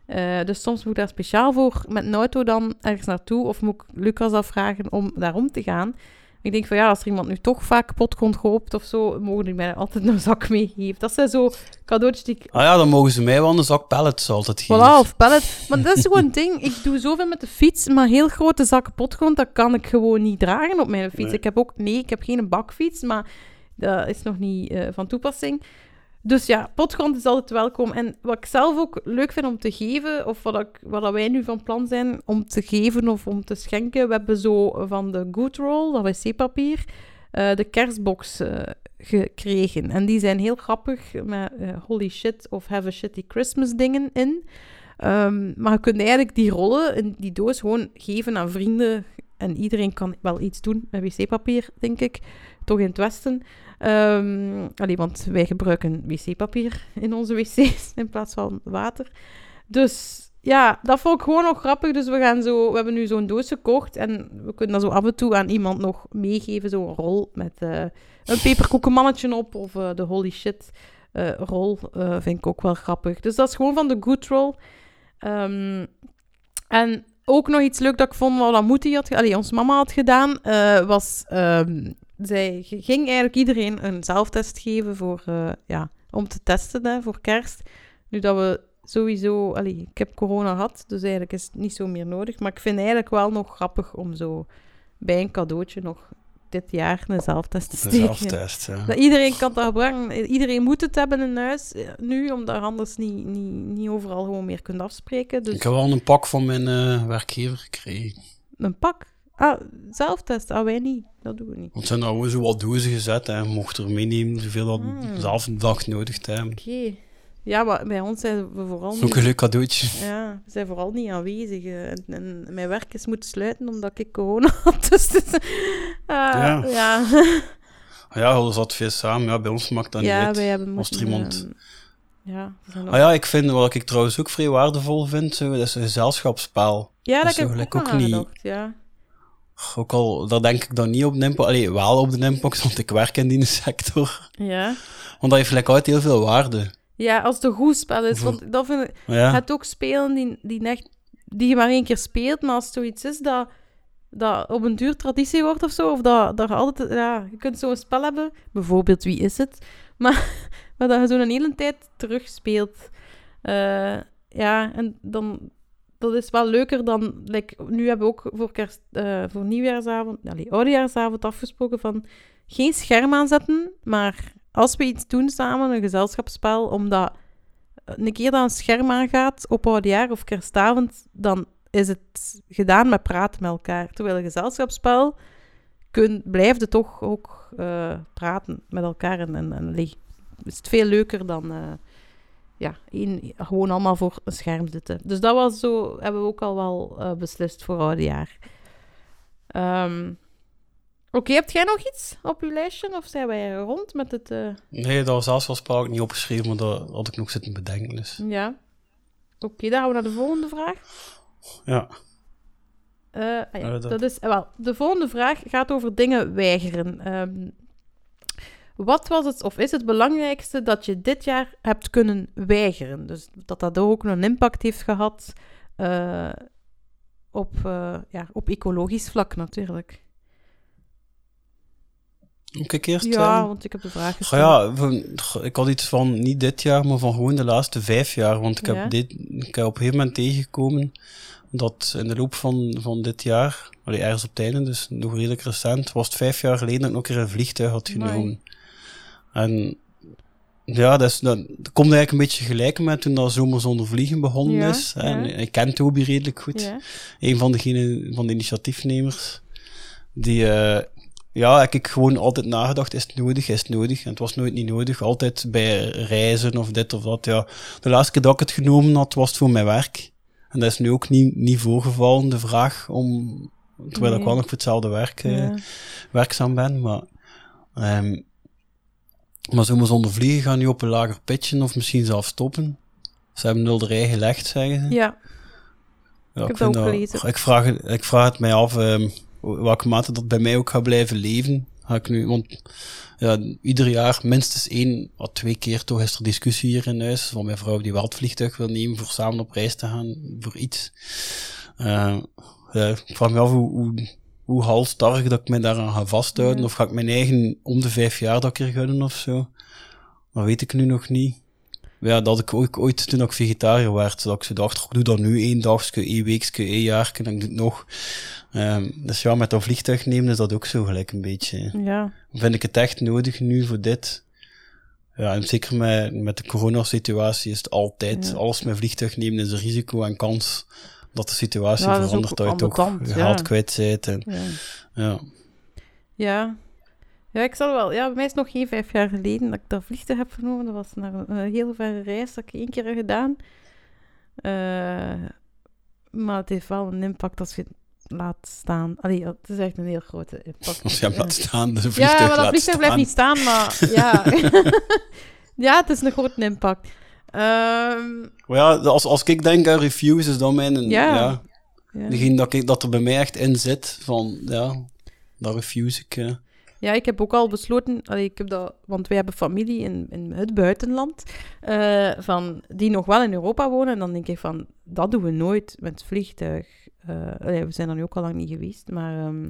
Uh, dus soms moet ik daar speciaal voor met een auto dan ergens naartoe. Of moet ik Lucas afvragen om daarom te gaan. Ik denk van ja, als er iemand nu toch vaak potgrond koopt of zo, mogen die mij altijd een zak meegeven. Dat zijn zo cadeautjes die ik... Ah ja, dan mogen ze mij wel een zak pallets altijd geven. Voilà, of pallets. Maar dat is gewoon een ding. Ik doe zoveel met de fiets, maar heel grote zakken potgrond, dat kan ik gewoon niet dragen op mijn fiets. Ik heb ook... Nee, ik heb geen bakfiets, maar dat is nog niet uh, van toepassing. Dus ja, potgrond is altijd welkom. En wat ik zelf ook leuk vind om te geven, of wat, ik, wat wij nu van plan zijn om te geven of om te schenken, we hebben zo van de Goodroll, dat wc-papier, uh, de kerstbox uh, gekregen. En die zijn heel grappig met uh, holy shit of have a shitty Christmas dingen in. Um, maar je kunt eigenlijk die rollen in die doos gewoon geven aan vrienden. En iedereen kan wel iets doen met wc-papier, denk ik. Toch in het Westen. Um, want wij gebruiken wc-papier in onze wc's in plaats van water. Dus ja, dat vond ik gewoon nog grappig. Dus we, gaan zo, we hebben nu zo'n doos gekocht. En we kunnen dat zo af en toe aan iemand nog meegeven. Zo'n rol met uh, een peperkoekenmannetje op. Of uh, de holy shit uh, rol. vind ik ook wel grappig. Dus dat is gewoon van de good roll. Um, en ook nog iets leuk dat ik vond, wat Moetie had, allee, onze mama had gedaan, was um, zij ging eigenlijk iedereen een zelftest geven voor, uh, ja, om te testen hè, voor kerst. Nu dat we sowieso... Allee, ik heb corona gehad, dus eigenlijk is het niet zo meer nodig. Maar ik vind eigenlijk wel nog grappig om zo bij een cadeautje nog dit jaar een zelftest te steken. Een zelftest, ja. Dat iedereen kan dat gebruiken. Iedereen moet het hebben in huis eh, nu, omdat anders niet, niet, niet overal gewoon meer kunt afspreken. Dus... Ik heb wel een pak van mijn uh, werkgever gekregen. Een pak? Ah, zelftest. Ah, wij niet. Dat doen we niet. Want zijn nou zo wat dozen gezet en mocht er meenemen zoveel dat hmm. zelf een dag nodig hebben. Oké. Ja, maar bij ons zijn we vooral niet... een leuk cadeautje. Ja, we zijn vooral niet aanwezig. Eh, en, en, mijn werk is moeten sluiten omdat ik corona had. Dus, uh, ja. Ja, ah, ja zat veel samen. Ja, bij ons maakt dat ja, niet uit. Wij hebben Als er iemand... Uh, ja, ah, ja, ik vind, wat ik trouwens ook vrij waardevol vind, zo, dat is een gezelschapsspel. Ja, dat, dat heb ik ook, ook niet. Ja. Ook al, daar denk ik dan niet op de inbox. Allee, wel op de inbox, want ik werk in die sector. Ja. Want dat heeft like, altijd heel veel waarde. Ja, als het een goed spel is. Want dat vind ik... Ja. Het ook spelen die, die, echt, die je maar één keer speelt, maar als het zoiets is dat, dat op een duur traditie wordt of zo, of dat, dat je altijd... Ja, je kunt zo'n spel hebben, bijvoorbeeld Wie is het? Maar, maar dat je zo'n hele tijd terugspeelt. Uh, ja, en dan dat is wel leuker dan... Nu hebben we ook voor, kerst, uh, voor nieuwjaarsavond, oudejaarsavond afgesproken van geen scherm aanzetten, maar als we iets doen samen, een gezelschapsspel, omdat een keer dat een scherm aangaat op oudjaar of kerstavond, dan is het gedaan met praten met elkaar. Terwijl een gezelschapsspel kun, blijf je toch ook uh, praten met elkaar en, en, is het veel leuker dan... Uh, ja, één, gewoon allemaal voor een scherm zitten. Dus dat was zo, hebben we ook al wel uh, beslist voor oudejaar. Um, Oké, okay, hebt jij nog iets op uw lijstje? Of zijn wij rond met het... Uh... Nee, dat was zelfs wel ik niet opgeschreven, maar dat had ik nog zitten bedenken. Dus. Ja. Oké, okay, dan gaan we naar de volgende vraag. Ja. Uh, ah ja, dat... dat... is... Wel, de volgende vraag gaat over dingen weigeren. Um, wat was het of is het belangrijkste dat je dit jaar hebt kunnen weigeren? Dus dat dat ook een impact heeft gehad. Uh, op, eh, ja, op ecologisch vlak natuurlijk. Moet ik eerst Ja, eh, want ik heb de vraag gesteld. ja, ik had iets van niet dit jaar, maar van gewoon de laatste vijf jaar. Want ik heb, dit, ik heb op een gegeven moment tegengekomen dat in de loop van, van dit jaar, allee, ergens op het einde, dus nog redelijk recent, was het vijf jaar geleden dat ik nog een keer een vliegtuig had genomen. En ja, dat, is, dat, dat komt eigenlijk een beetje gelijk met toen dat Zomer zonder vliegen begonnen Ja, is. En ja. ik ken Toby redelijk goed Ja. een van degene van de initiatiefnemers. Die, eh, ja, heb ik gewoon altijd nagedacht, is het nodig, is het nodig? En het was nooit niet nodig, altijd bij reizen of dit of dat. Ja, de laatste keer dat ik het genomen had, was het voor mijn werk. En dat is nu ook niet, niet voorgevallen, de vraag om, terwijl ik wel nog voor hetzelfde werk eh, werkzaam ben, maar... ehm maar zomaar zonder vliegen gaan nu op een lager pitchen of misschien zelfs stoppen. Ze hebben nul de rij gelegd, zeggen ze. ja, Ja, dat vind ook gelezen. Ik vraag, ik vraag het mij af ehm, welke mate dat bij mij ook gaat blijven leven. Ga ik nu, want ja, ieder jaar minstens één of twee keer toch is er discussie hier in huis van mijn vrouw die wel het vliegtuig wil nemen voor samen op reis te gaan voor iets. Eh, ja, ik vraag me af hoe, hoe, hoe halstarrig dat ik me daaraan ga vasthouden. Ja. Of ga ik mijn eigen om de vijf jaar dat keer gunnen of zo. Dat weet ik nu nog niet. Ja, dat ik ook ooit toen ik vegetariër werd, dat ik zo dacht, ik doe dat nu één dagje, één weekje, één jaar, en ik doe het nog. Ehm, dus ja, met dat vliegtuig nemen is dat ook zo gelijk een beetje. ja. Vind ik het echt nodig nu voor dit? Ja, en zeker met, met de coronasituatie is het altijd, Ja. alles met vliegtuig nemen is een risico en kans dat de situatie Ja, verandert, ook dat je ja. geld kwijt bent. En, ja. ja. Ja. Ja, ik zal wel. Ja, bij mij is het nog geen vijf jaar geleden dat ik dat vliegtuig heb genomen. Dat was naar een, heel verre reis dat ik één keer heb gedaan. Eh, maar het heeft wel een impact als je het laat staan. Allee, ja, het is echt een heel grote impact. Als je hem laat staan, de ja, vliegtuig maar dat vliegtuig blijft niet staan, maar ja. ja, het is een grote impact. Ehm, ja, als, als ik denk aan reviews, is dan mijn... Ja. ja ja. Degene dat, ik, dat er bij mij echt in zit, van ja, dat refuse ik. eh. Ja, ik heb ook al besloten, allee, ik heb dat, want wij hebben familie in, in het buitenland, eh, van, die nog wel in Europa wonen. En dan denk ik van, dat doen we nooit met het vliegtuig. Eh, allee, we zijn er nu ook al lang niet geweest, maar ehm,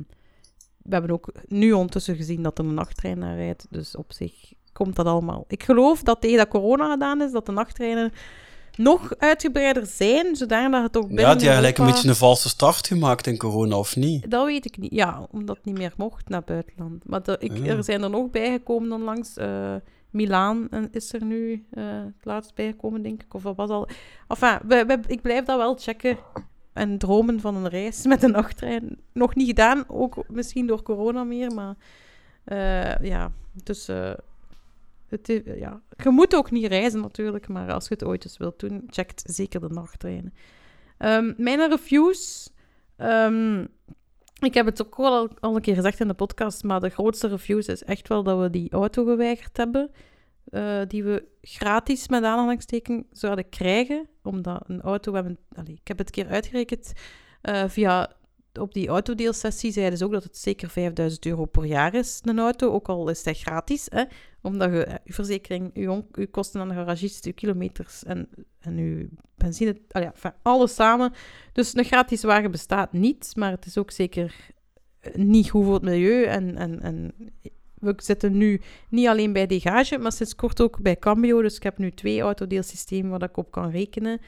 we hebben ook nu ondertussen gezien dat er een nachttrein naar rijdt. Dus op zich komt dat allemaal. Ik geloof dat tegen dat corona gedaan is, dat de nachttreinen nog uitgebreider zijn, zodanig het ook binnen Ja, die eigenlijk een beetje een valse start gemaakt in corona, of niet? dat weet ik niet. Ja, omdat het niet meer mocht naar buitenland. Maar er, ik, Ah. er zijn er nog bijgekomen onlangs. eh Milaan is er nu eh, het laatst bijgekomen, denk ik. Of dat was al... Enfin, we, we- ik blijf dat wel checken. En dromen van een reis met een nachttrein. Nog niet gedaan, ook misschien door corona meer. Maar eh, ja, dus... het, ja. Je moet ook niet reizen natuurlijk, maar als je het ooit eens wilt doen, checkt zeker de nachttreinen. Ehm, mijn reviews... ehm, ik heb het ook al, al een keer gezegd in de podcast, maar de grootste reviews is echt wel dat we die auto geweigerd hebben. eh, die we gratis met aanhalingstekens zouden krijgen. Omdat een auto, we hebben, allee, ik heb het een keer uitgerekend, eh, via, op die autodeelsessie zeiden ze ook dat het zeker 5000 euro per jaar is, een auto. Ook al is dat gratis, hè, omdat je, eh, verzekering, je, kosten aan de garagist, je kilometers en, en je benzine, enfin, alles samen. Dus een gratis wagen bestaat niet, maar het is ook zeker eh, niet goed voor het milieu. En, en, en we zitten nu niet alleen bij Degage, maar sinds kort ook bij Cambio. Dus ik heb nu twee autodeelsystemen waar ik op kan rekenen.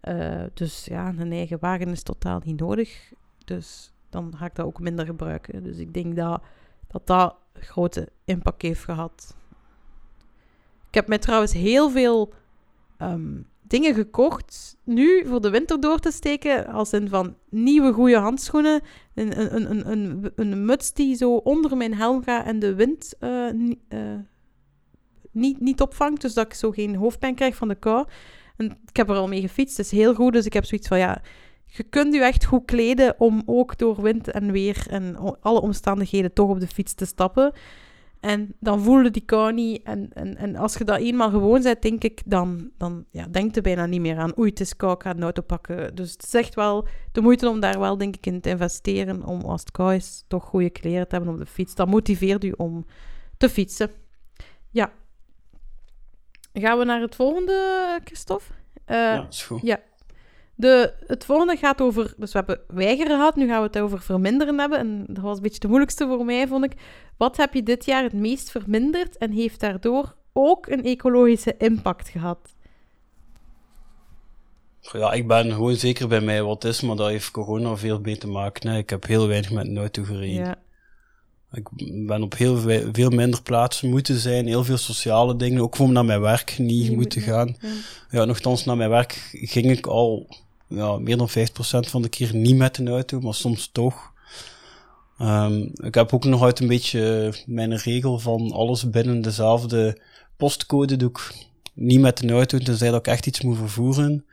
Eh, dus ja, een eigen wagen is totaal niet nodig. Dus dan ga ik dat ook minder gebruiken. Dus ik denk dat dat, dat grote impact heeft gehad. Ik heb mij trouwens heel veel ehm, dingen gekocht nu voor de winter door te steken. Als in van nieuwe goede handschoenen. Een, een, een, een, een, muts die zo onder mijn helm gaat en de wind eh, eh, niet, niet opvangt. Dus dat ik zo geen hoofdpijn krijg van de kou. En ik heb er al mee gefietst. Het is heel goed. Dus ik heb zoiets van ja. Je kunt je echt goed kleden om ook door wind en weer en alle omstandigheden toch op de fiets te stappen. En dan voelde die kou niet. En, en, en als je dat eenmaal gewoon bent, denk ik, dan, dan ja, denkt er bijna niet meer aan. Oei, het is kou, ik ga een auto pakken. Dus het is echt wel de moeite om daar wel, denk ik, in te investeren. Om als het kou is, toch goede kleren te hebben op de fiets. Dat motiveert u om te fietsen. Ja. Gaan we naar het volgende, Christophe? Eh, ja, is goed. ja. De, het volgende gaat over... Dus we hebben weigeren gehad, nu gaan we het over verminderen hebben. En dat was een beetje de moeilijkste voor mij, vond ik. Wat heb je dit jaar het meest verminderd en heeft daardoor ook een ecologische impact gehad? Ja, ik ben gewoon zeker bij mij wat is, maar dat heeft corona veel mee te maken. Ik heb heel weinig met een auto gereden. Ja. Ik ben op heel veel minder plaatsen moeten zijn, heel veel sociale dingen, ook gewoon naar mijn werk niet Je moeten moet- gaan. ja. Ja, nogthans, naar mijn werk ging ik al ja, meer dan 50% van de keer niet met een auto, maar soms toch. Ehm, ik heb ook nog altijd een beetje mijn regel van alles binnen dezelfde postcode doe ik niet met een auto, tenzij dat ik echt iets moet vervoeren.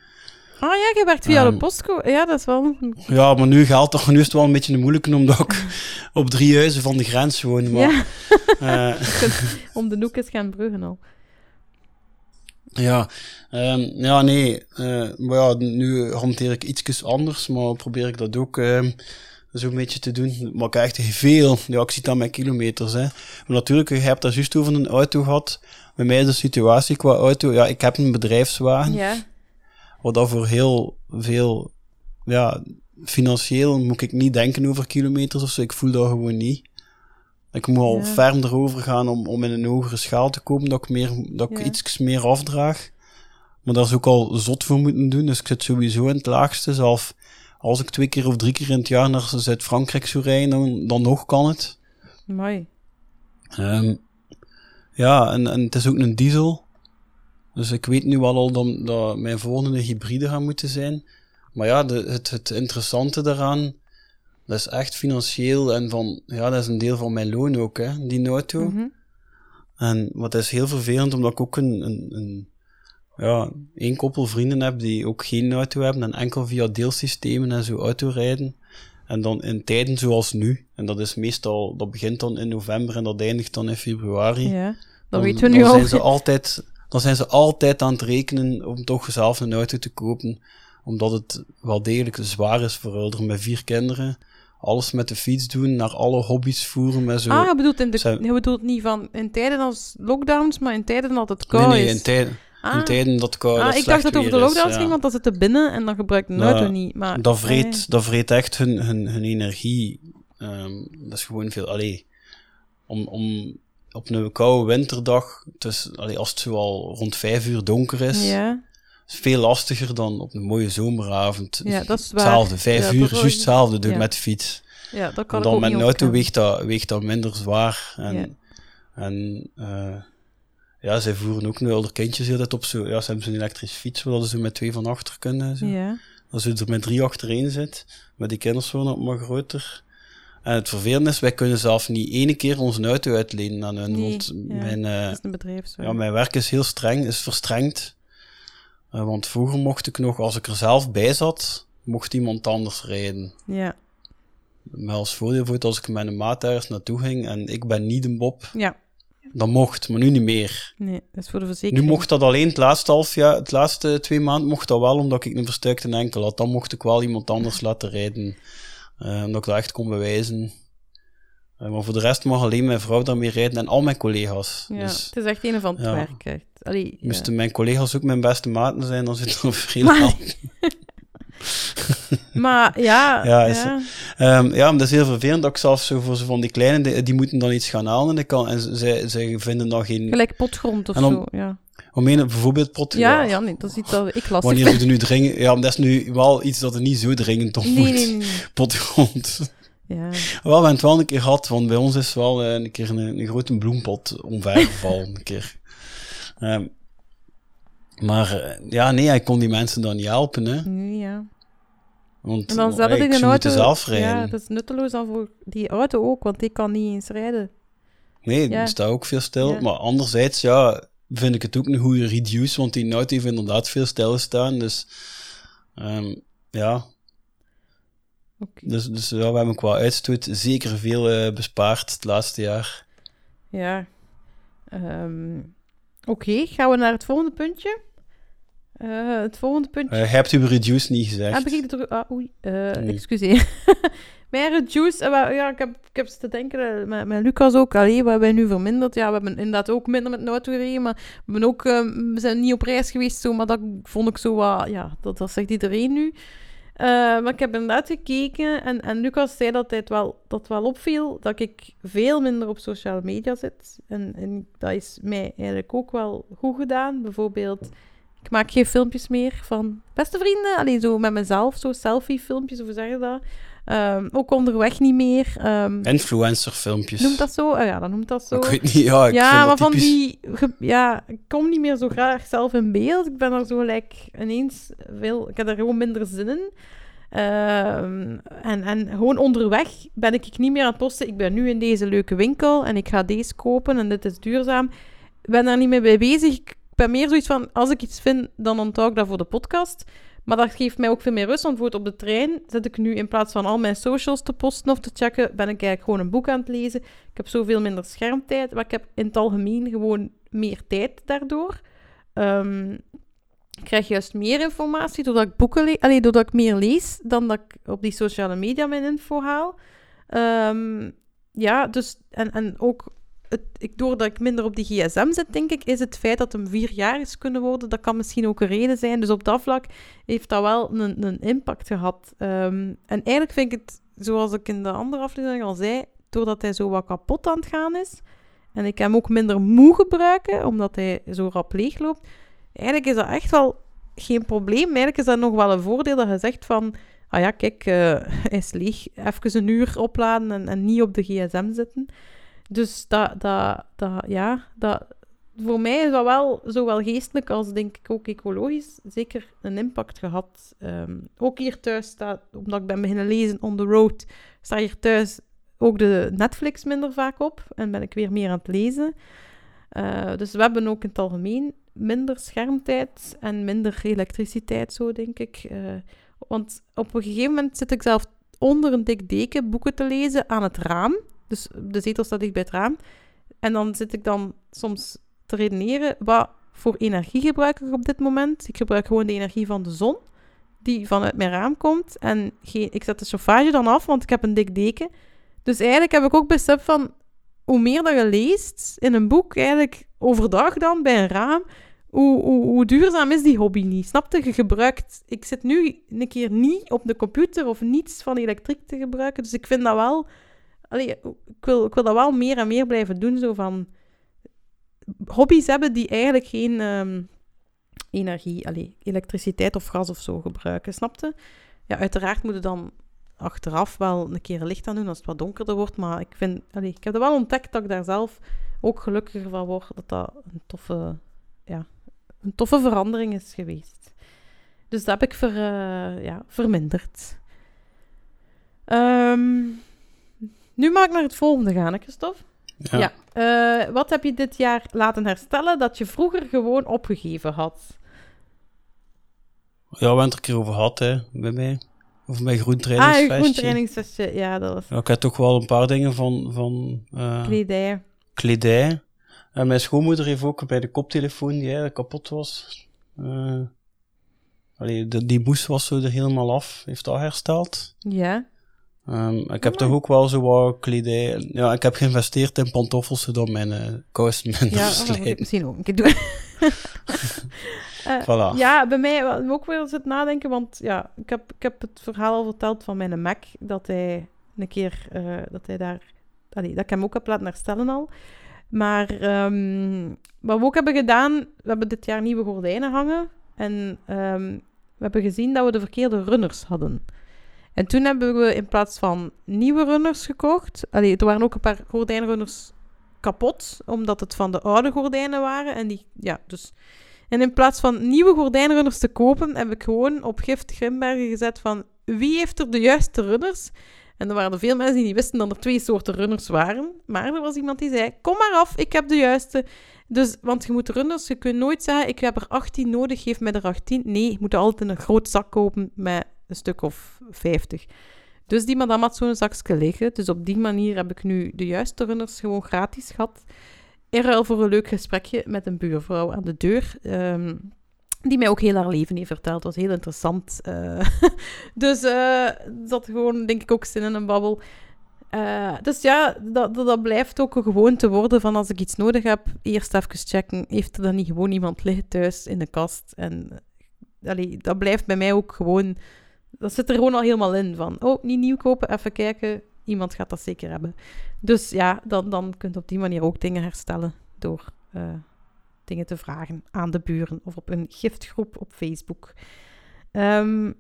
Ah ja, je werkt via de Ehm, postco. Ja, dat is wel... Ja, maar nu geldt toch, nu is het wel een beetje een moeilijke, omdat ik op drie huizen van de grens woon. Maar, Ja, eh, om de hoek is gaan bruggen al. Ja, ehm, ja nee. eh, maar ja, nu hanteer ik iets anders, maar probeer ik dat ook ehm zo'n beetje te doen. Maar ik krijg echt veel, ja, ik zie aan mijn kilometers. Hè. Maar natuurlijk, je hebt daar juist over een auto gehad. Bij mij is de situatie qua auto, ja, ik heb een bedrijfswagen, Ja, wat dat voor heel veel, ja, financieel moet ik niet denken over kilometers of zo. Ik voel dat gewoon niet. Ik moet al Ja. erover gaan om, om in een hogere schaal te komen, dat ik, meer, dat ik Ja. iets meer afdraag. Maar daar is ook al zot voor moeten doen, dus ik zit sowieso in het laagste. Zelf als ik twee keer of drie keer in het jaar naar Zuid-Frankrijk zou rijden, dan, dan nog kan het. mooi. Ehm, ja, en, en het is ook een diesel. Dus ik weet nu wel al dat, dat mijn volgende hybride gaat moeten zijn. Maar ja, de, het, het interessante daaraan, dat is echt financieel en van, ja, dat is een deel van mijn loon ook, hè, die auto. Mhm. En wat is heel vervelend, omdat ik ook een, een, een ja, één koppel vrienden heb die ook geen auto hebben en enkel via deelsystemen en zo autorijden. En dan in tijden zoals nu. En dat is meestal, dat begint dan in november en dat eindigt dan in februari. Ja, dat dan, weten we nu dan al. Zijn ze altijd, dan zijn ze altijd aan het rekenen om toch zelf een auto te kopen. Omdat het wel degelijk zwaar is voor ouderen met vier kinderen. Alles met de fiets doen, naar alle hobby's voeren met zo. Ah, je bedoelt, in de, Zijn- je bedoelt niet van in tijden als lockdowns, maar in tijden dat het nee, koud nee, is. in tijden, ah, in tijden dat het koud ah, dat ik dacht dat het over de is, lockdowns ja. ging, want dan zitten binnen en dan gebruikt Nou, auto niet. Maar, Dat ah, vreet, dat vreet echt hun, hun, hun energie. Ehm, dat is gewoon veel. Allee, om, om op een koude winterdag, dus, allee, als het zo al rond vijf uur donker is, ja. is veel lastiger dan op een mooie zomeravond. ja, dat is waar. Hetzelfde, vijf Ja, uur, dat juist hetzelfde doen ja. met de fiets. Ja, dat kan En dan ook met een auto weegt dat, weegt dat minder zwaar. En, Ja. en eh, ja, zij voeren ook nu al de kindjes altijd op zo. Ja, ze hebben zo'n elektrische fiets, waar ze met twee van achter kunnen. Zo. Ja. Als je er met drie achterin zit, met die kinders worden ook maar groter. En het vervelende is, wij kunnen zelf niet ene keer onze auto uitlenen aan hun. Nee, want ja. mijn, eh, is een bedrijfswagen. ja, mijn werk is heel streng, is verstrengd. Eh, want vroeger mocht ik nog, als ik er zelf bij zat, mocht iemand anders rijden. Ja. Maar als voordeel bijvoorbeeld als ik met een maat ergens naartoe ging en ik ben niet een Bob, ja, dan mocht, maar nu niet meer. nee, dat is voor de Nu verzekering. mocht dat alleen het laatste half jaar, het laatste twee maanden mocht dat wel, omdat ik een verstuikte enkel had. Dan mocht ik wel iemand anders laten rijden, omdat ik dat echt kon bewijzen. Eh, maar voor de rest mag alleen mijn vrouw daarmee rijden en al mijn collega's. Ja, Dus het is echt een van het ja. werk. Echt. Allee, ja. moesten mijn collega's ook mijn beste maten zijn, dan zit er Maar- aan. Maar ja, Ja, ja, is- Ehm, ja, maar dat is heel vervelend dat ik zelf zo voor zo van die kleine, die, die moeten dan iets gaan halen en, kan, en zij, zij vinden dan geen... gelijk potgrond of En zo. Ja, Om bijvoorbeeld pot... ja, ja nee, dat is iets dat ik lastig Wanneer vind. nu dringend... Ja, maar dat is nu wel iets dat er niet zo dringend op Nee, moet. nee. Potgrond. Ja. Wel, we hebben het wel een keer gehad, want bij ons is wel eh, een keer een, een grote bloempot omvergevallen. een keer. Ehm, maar eh, ja, nee, hij kon die mensen dan niet helpen, hè. Nee, ja. Want En dan een zou auto... moeten zelf rijden. Ja, dat is nutteloos dan voor die auto ook, want die kan niet eens rijden. Nee, Ja. die staat ook veel stil. Ja. Maar anderzijds, ja, vind ik het ook een goede reduce, want die auto heeft inderdaad veel stilstaan. Dus ehm, ja, dus, dus ja, we hebben qua uitstoot zeker veel eh, bespaard het laatste jaar. Ja. Ehm, Oké, gaan we naar het volgende puntje. Eh, het volgende puntje. Eh, hebt u reduce niet gezegd. Heb ik het. Ah, oei. Nee. Excuseer. Meer juice, eh, ja, ik heb, ik heb te denken, eh, met, met Lucas ook, allee, we hebben nu verminderd. Ja, we hebben inderdaad ook minder met de gereden, maar we, hebben ook, eh, we zijn niet op reis geweest, zo, maar dat vond ik zo wat, ja, dat, dat zegt iedereen nu. Maar ik heb inderdaad gekeken en, en Lucas zei dat hij het wel, dat wel opviel, dat ik veel minder op sociale media zit. En, en dat is mij eigenlijk ook wel goed gedaan. Bijvoorbeeld, ik maak geen filmpjes meer van beste vrienden, alleen zo met mezelf, zo selfie-filmpjes, hoe zeg je dat? Ehm, ook onderweg niet meer. Ehm Influencer-filmpjes. noemt dat zo? Oh ja, dan noemt dat zo. Ik weet niet, ja, ik ja, vind maar dat van die... Ja, ik kom niet meer zo graag zelf in beeld. Ik ben er zo gelijk ineens veel... Ik heb er gewoon minder zin in. Ehm, en, en gewoon onderweg ben ik niet meer aan het posten. Ik ben nu in deze leuke winkel en ik ga deze kopen en dit is duurzaam. Ik ben daar niet mee bij bezig. Ik ben meer zoiets van, als ik iets vind, dan onthoud ik dat voor de podcast. Maar dat geeft mij ook veel meer rust, want bijvoorbeeld op de trein zit ik nu in plaats van al mijn socials te posten of te checken, ben ik eigenlijk gewoon een boek aan het lezen. Ik heb zoveel minder schermtijd, maar ik heb in het algemeen gewoon meer tijd daardoor. Ehm, ik krijg juist meer informatie doordat ik boeken le- Allee, doordat ik meer lees dan dat ik op die sociale media mijn info haal. Ehm, ja, dus en, en ook het, ik, doordat ik minder op die gsm zit, denk ik, is het feit dat hem vier jaar is kunnen worden, dat kan misschien ook een reden zijn. Dus op dat vlak heeft dat wel een, een impact gehad. Ehm, en eigenlijk vind ik het, zoals ik in de andere aflevering al zei, doordat hij zo wat kapot aan het gaan is, en ik hem ook minder moe gebruiken, omdat hij zo rap leegloopt, eigenlijk is dat echt wel geen probleem. Eigenlijk is dat nog wel een voordeel dat je zegt van, ah ja, kijk, eh, hij is leeg, even een uur opladen en, en niet op de gsm zitten. Dus dat, dat, dat, ja, dat, voor mij is dat wel zowel geestelijk als denk ik ook ecologisch zeker een impact gehad. Ehm, ook hier thuis staat, omdat ik ben beginnen lezen on the road, staat hier thuis ook de Netflix minder vaak op en ben ik weer meer aan het lezen. Eh, dus we hebben ook in het algemeen minder schermtijd en minder elektriciteit, zo denk ik. Eh, want op een gegeven moment zit ik zelf onder een dik deken boeken te lezen aan het raam. Dus de zetel staat dicht bij het raam. En dan zit ik dan soms te redeneren, wat voor energie gebruik ik op dit moment? Ik gebruik gewoon de energie van de zon, die vanuit mijn raam komt. En ik zet de chauffage dan af, want ik heb een dik deken. Dus eigenlijk heb ik ook besef van, hoe meer dat je leest in een boek, eigenlijk overdag dan, bij een raam, hoe, hoe, hoe duurzaam is die hobby niet? Snap je? Je gebruikt... Ik zit nu een keer niet op de computer of niets van elektriek te gebruiken, dus ik vind dat wel... Allee, ik, wil, ik wil dat wel meer en meer blijven doen, zo van... Hobby's hebben die eigenlijk geen ehm, energie, allee, elektriciteit of gas of zo gebruiken, snap je? Ja, uiteraard moet je dan achteraf wel een keer licht aan doen als het wat donkerder wordt, maar ik vind... Allee, ik heb er wel ontdekt dat ik daar zelf ook gelukkiger van word, dat dat een toffe, ja, een toffe verandering is geweest. Dus dat heb ik ver, eh, ja, verminderd. Ehm, nu mag ik naar het volgende gaan, hè, Christophe? Ja. Ja. Eh, wat heb je dit jaar laten herstellen dat je vroeger gewoon opgegeven had? Ja, we hebben het er een keer over gehad, hè, bij mij. Over mijn Ah, groentrainingsvestje. je groentrainingsvestje. Ja, dat was Ja, ik heb toch wel een paar dingen van, van eh, kledij. kledij. En mijn schoonmoeder heeft ook bij de koptelefoon die eigenlijk kapot was. allee, de, die moes was zo er helemaal af. Heeft dat hersteld. Ja. Ehm, ik heb toch ook wel zo wat kledij. Ja, ik heb geïnvesteerd in pantoffels zodat mijn uh, kousen minder Ja, oh, dat moet ik misschien ook een keer doen. Eh, Voilà. Ja, bij mij wel- ook weer zit nadenken, want ja, ik heb, ik heb het verhaal al verteld van mijn Mac, dat hij een keer, eh, dat hij daar, allee, dat ik hem ook heb laten herstellen al. Maar ehm, wat we ook hebben gedaan, we hebben dit jaar nieuwe gordijnen hangen en ehm, we hebben gezien dat we de verkeerde runners hadden. En toen hebben we in plaats van nieuwe runners gekocht, allee, er waren ook een paar gordijnrunners kapot, omdat het van de oude gordijnen waren. En, die, ja, dus... en in plaats van nieuwe gordijnrunners te kopen, heb ik gewoon op gift Grimbergen gezet van wie heeft er de juiste runners? En er waren veel mensen die niet wisten dat er twee soorten runners waren. Maar er was iemand die zei, kom maar af, ik heb de juiste. Dus, want je moet runners, je kunt nooit zeggen, ik heb er 18 nodig, geef mij er 18. Nee, je moet altijd een groot zak kopen met een stuk of 50. Dus die madame had zo'n zakje liggen. Dus op die manier heb ik nu de juiste runners gewoon gratis gehad. In ruil voor een leuk gesprekje met een buurvrouw aan de deur. Ehm, die mij ook heel haar leven heeft verteld. Het was heel interessant. eh. dus eh dat gewoon, denk ik, ook zin in een babbel. Eh, dus ja, dat, dat, dat blijft ook een gewoonte worden van als ik iets nodig heb, eerst even checken, heeft er dan niet gewoon iemand liggen thuis in de kast? En dat blijft bij mij ook gewoon, dat zit er gewoon al helemaal in van, oh, niet nieuw kopen, even kijken, iemand gaat dat zeker hebben. Dus ja, dan, dan kun je op die manier ook dingen herstellen door eh, dingen te vragen aan de buren of op een giftgroep op Facebook. Ehm,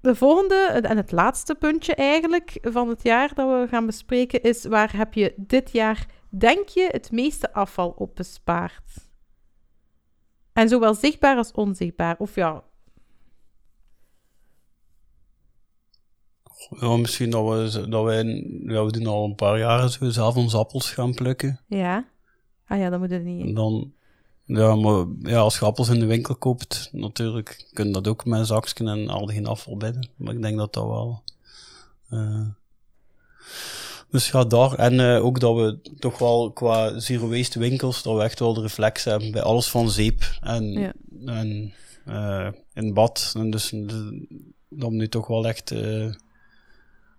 de volgende en het laatste puntje eigenlijk van het jaar dat we gaan bespreken is waar heb je dit jaar, denk je, het meeste afval op bespaard? En zowel zichtbaar als onzichtbaar. Of ja, Ja, misschien dat we, dat wij, ja, we doen al een paar jaar zo zelf onze appels gaan plukken. ja. Ah ja, dat moet het En niet. dan, ja, maar ja, als je appels in de winkel koopt, natuurlijk, kun je dat ook met zakje en al geen afval binnen. Maar ik denk dat dat wel... eh, dus ja, daar. En eh, ook dat we toch wel qua zero waste winkels, dat we echt wel de reflex hebben bij alles van zeep en, Ja. en eh, in bad. En dus dat we nu toch wel echt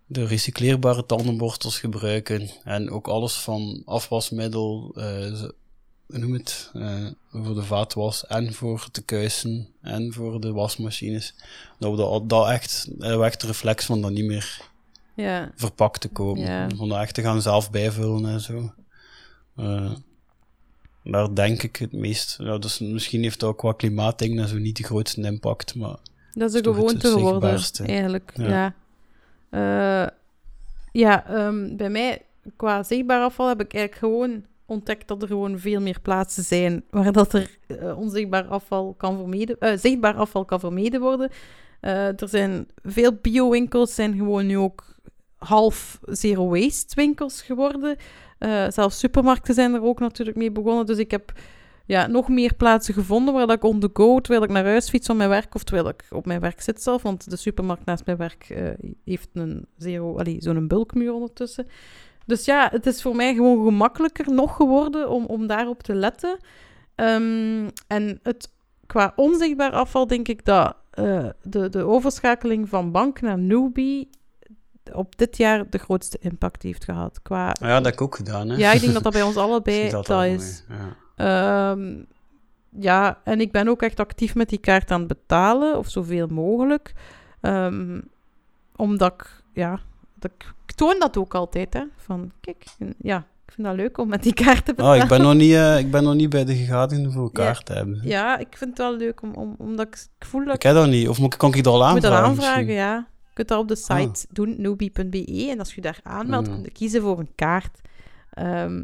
de recycleerbare tandenborstels gebruiken. En ook alles van afwasmiddel, eh, noem het, eh, voor de vaatwas en voor de kuisen en voor de wasmachines. Dat we dat, dat echt, echt de reflex van dat niet meer Ja, verpakt te komen. Ja. Van dat echt te gaan zelf bijvullen en zo. Eh, daar denk ik het meest. Ja, dus misschien heeft dat ook qua klimaatdingen en zo niet de grootste impact, maar dat is een gewoonte geworden, eigenlijk. Ja, Ja. Ja. ja ehm, bij mij, qua zichtbaar afval, heb ik eigenlijk gewoon ontdekt dat er gewoon veel meer plaatsen zijn waar dat er eh, onzichtbaar afval kan vermeden, eh, zichtbaar afval kan vermeden worden. Eh, er zijn veel bio-winkels, zijn gewoon nu ook half zero waste winkels geworden. Eh, zelfs supermarkten zijn er ook natuurlijk mee begonnen. Dus ik heb ja, nog meer plaatsen gevonden waar dat ik on the go, terwijl ik naar huis fiets van mijn werk of terwijl ik op mijn werk zit zelf. Want de supermarkt naast mijn werk eh, heeft een zero, zo'n bulkmuur ondertussen. Dus ja, het is voor mij gewoon gemakkelijker nog geworden om, om daarop te letten. Ehm, en het, qua onzichtbaar afval denk ik dat eh, de, de overschakeling van bank naar Newbie op dit jaar de grootste impact heeft gehad. Qua, ja, dat heb ik ook gedaan. Hè. ja, ik denk dat dat bij ons allebei dat, is. Ja. Ehm, ja, en ik ben ook echt actief met die kaart aan het betalen, of zoveel mogelijk. Ehm, omdat ik, ja, dat ik, ik toon dat ook altijd, hè. Van, kijk, ja, ik vind dat leuk om met die kaart te Oh, betalen. ik, ben nog niet, eh, ik ben nog niet bij de gegadigden voor elkaar te hebben. Ja, ik vind het wel leuk, om, om, omdat ik, ik voel dat Ik heb dat niet. Of moet- kan ik dat al je moet aanvragen? dat aanvragen, misschien? ja. Je kunt dat op de Ah. site doen, newbie.be. En als je daar aanmeldt, Ja. kun je kiezen voor een kaart. Ehm,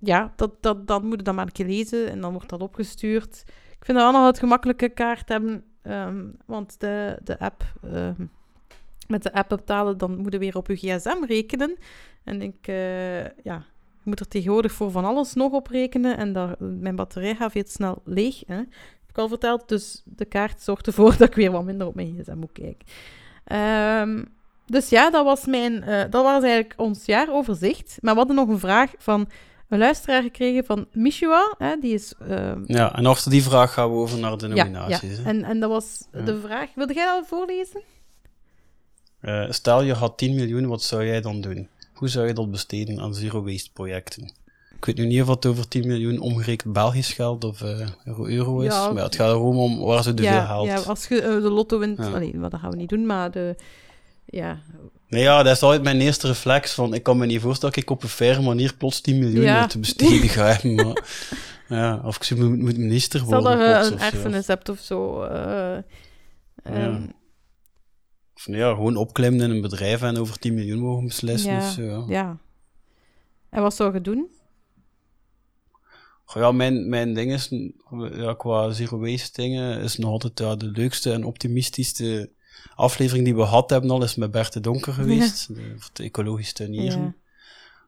ja, dat, dat, dan moet dat maar een keer lezen en dan wordt dat opgestuurd. Ik vind dat nog het gemakkelijke kaart hebben, ehm, want de, de app, ehm, met de app betalen, dan moet je weer op je gsm rekenen. En ik, eh, ja, moet er tegenwoordig voor van alles nog op rekenen en mijn batterij gaat veel snel leeg. Hè? Heb ik al verteld, dus de kaart zorgt ervoor dat ik weer wat minder op mijn gsm moet kijken. Ehm, dus ja, dat was, mijn, eh, dat was eigenlijk ons jaaroverzicht. Maar we hadden nog een vraag van een luisteraar gekregen van Mishua. Hè, die is... ehm, Ja, en achter die vraag gaan we over naar de ja, ja. nominaties. hè. En, en dat was Ja. de vraag... Wilde jij dat voorlezen? Eh, stel je had 10 miljoen, wat zou jij dan doen? Hoe zou je dat besteden aan zero waste projecten? Ik weet nu niet of het over 10 miljoen omgerekend Belgisch geld of eh, euro, euro is. Ja. maar het gaat erom om waar ze de veel ja, geld. ja, als je eh, de lotto wint... Ja. Allee, wat dat gaan we niet doen, maar de... Ja, Nee, ja, dat is altijd mijn eerste reflex. Van, ik kan me niet voorstellen dat ik op een faire manier plots 10 miljoen Ja. te besteden ga. Maar, ja, of ik moet, moet minister worden. dat je plots een erfenis hebt of zo. eh, ehm, Of ja, gewoon opklimmen in een bedrijf en over 10 miljoen mogen beslissen. Ja. zo, ja. ja. En wat zou je doen? Ja, mijn, mijn ding is, ja, qua zero waste dingen, is nog altijd ja, de leukste en optimistischste aflevering die we gehad hebben al, is met Bert de Donker geweest, voor het ecologisch tuinieren. Ja.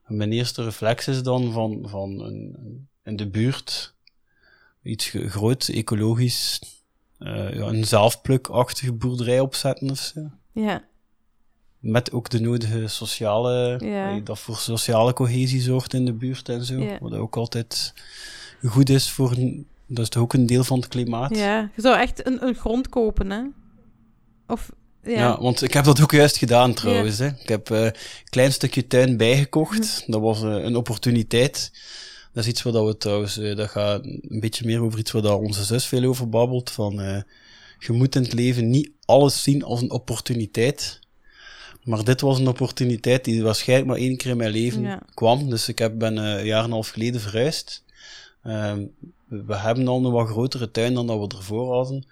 Mijn eerste reflex is dan van, van een, in de buurt iets groot, ecologisch, eh, ja, een zelfplukachtige boerderij opzetten of zo. Ja, Met ook de nodige sociale, Ja. eh, dat voor sociale cohesie zorgt in de buurt en zo. Ja. Wat ook altijd goed is voor Dat is toch ook een deel van het klimaat? Ja, je zou echt een, een grond kopen, hè? Of, ja. Ja. want ik heb dat ook juist gedaan trouwens. Hè. Ik heb eh, een klein stukje tuin bijgekocht. Dat was eh, een opportuniteit. Dat is iets waar we trouwens, eh, dat gaat een beetje meer over iets waar dat onze zus veel over babbelt. Van, je moet in het leven niet alles zien als een opportuniteit. Maar dit was een opportuniteit die waarschijnlijk maar één keer in mijn leven Ja. kwam. Dus ik heb, ben een jaar en een half geleden verhuisd. Ehm, we we hebben al een wat grotere tuin dan dat we ervoor hadden.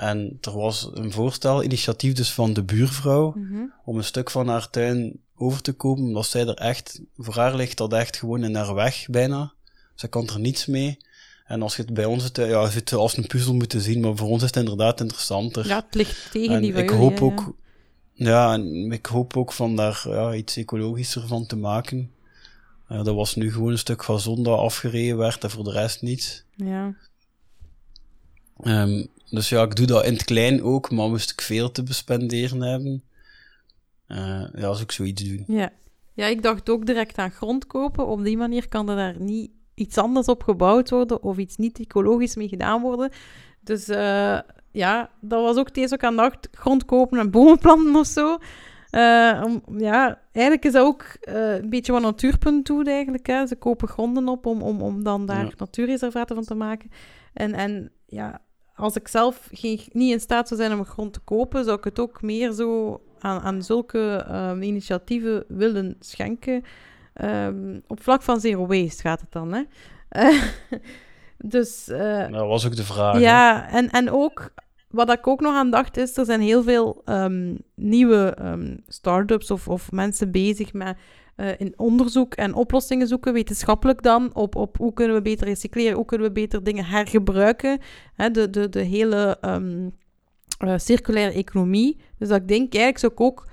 En er was een voorstel, initiatief dus van de buurvrouw, Mhm. om een stuk van haar tuin over te kopen, omdat zij er echt, voor haar ligt dat echt gewoon in haar weg, bijna. Ze kan er niets mee. En als je het bij ons, tuin, ja, je het als een puzzel moeten zien, maar voor ons is het inderdaad interessanter. ja, het ligt tegen en die van ik hoop ook, ja, en ik hoop ook van daar ja, iets ecologischer van te maken. Dat was nu gewoon een stuk gazon dat afgereden werd en voor de rest niets. Ja. Ehm, dus ja, ik doe dat in het klein ook, maar moest ik veel te bespenderen hebben, eh, ja, zou ik zoiets doen. Ja. ja, ik dacht ook direct aan grond kopen. Op die manier kan er daar niet iets anders op gebouwd worden of iets niet ecologisch mee gedaan worden. Dus eh, ja, dat was ook deze ook aan dacht. Grond kopen en bomen planten of zo. Eh, om, ja, eigenlijk is dat ook een beetje wat Natuurpunt doet eigenlijk. Hè. Ze kopen gronden op om, om, om dan daar Ja. natuurreservaten van te maken. En, en ja, als ik zelf geen, niet in staat zou zijn om grond te kopen, zou ik het ook meer zo aan, aan zulke ehm, initiatieven willen schenken. Ehm, op vlak van zero waste gaat het dan, hè. Dus eh, Dat was ook de vraag. hè. ja, en, en ook, wat ik ook nog aan dacht is, er zijn heel veel ehm, nieuwe start-ups of, of mensen bezig met eh, in onderzoek en oplossingen zoeken, wetenschappelijk dan, op, op hoe kunnen we beter recycleren, hoe kunnen we beter dingen hergebruiken. Hè, de, de, de hele ehm, eh, circulaire economie. Dus dat ik denk, eigenlijk zou ik ook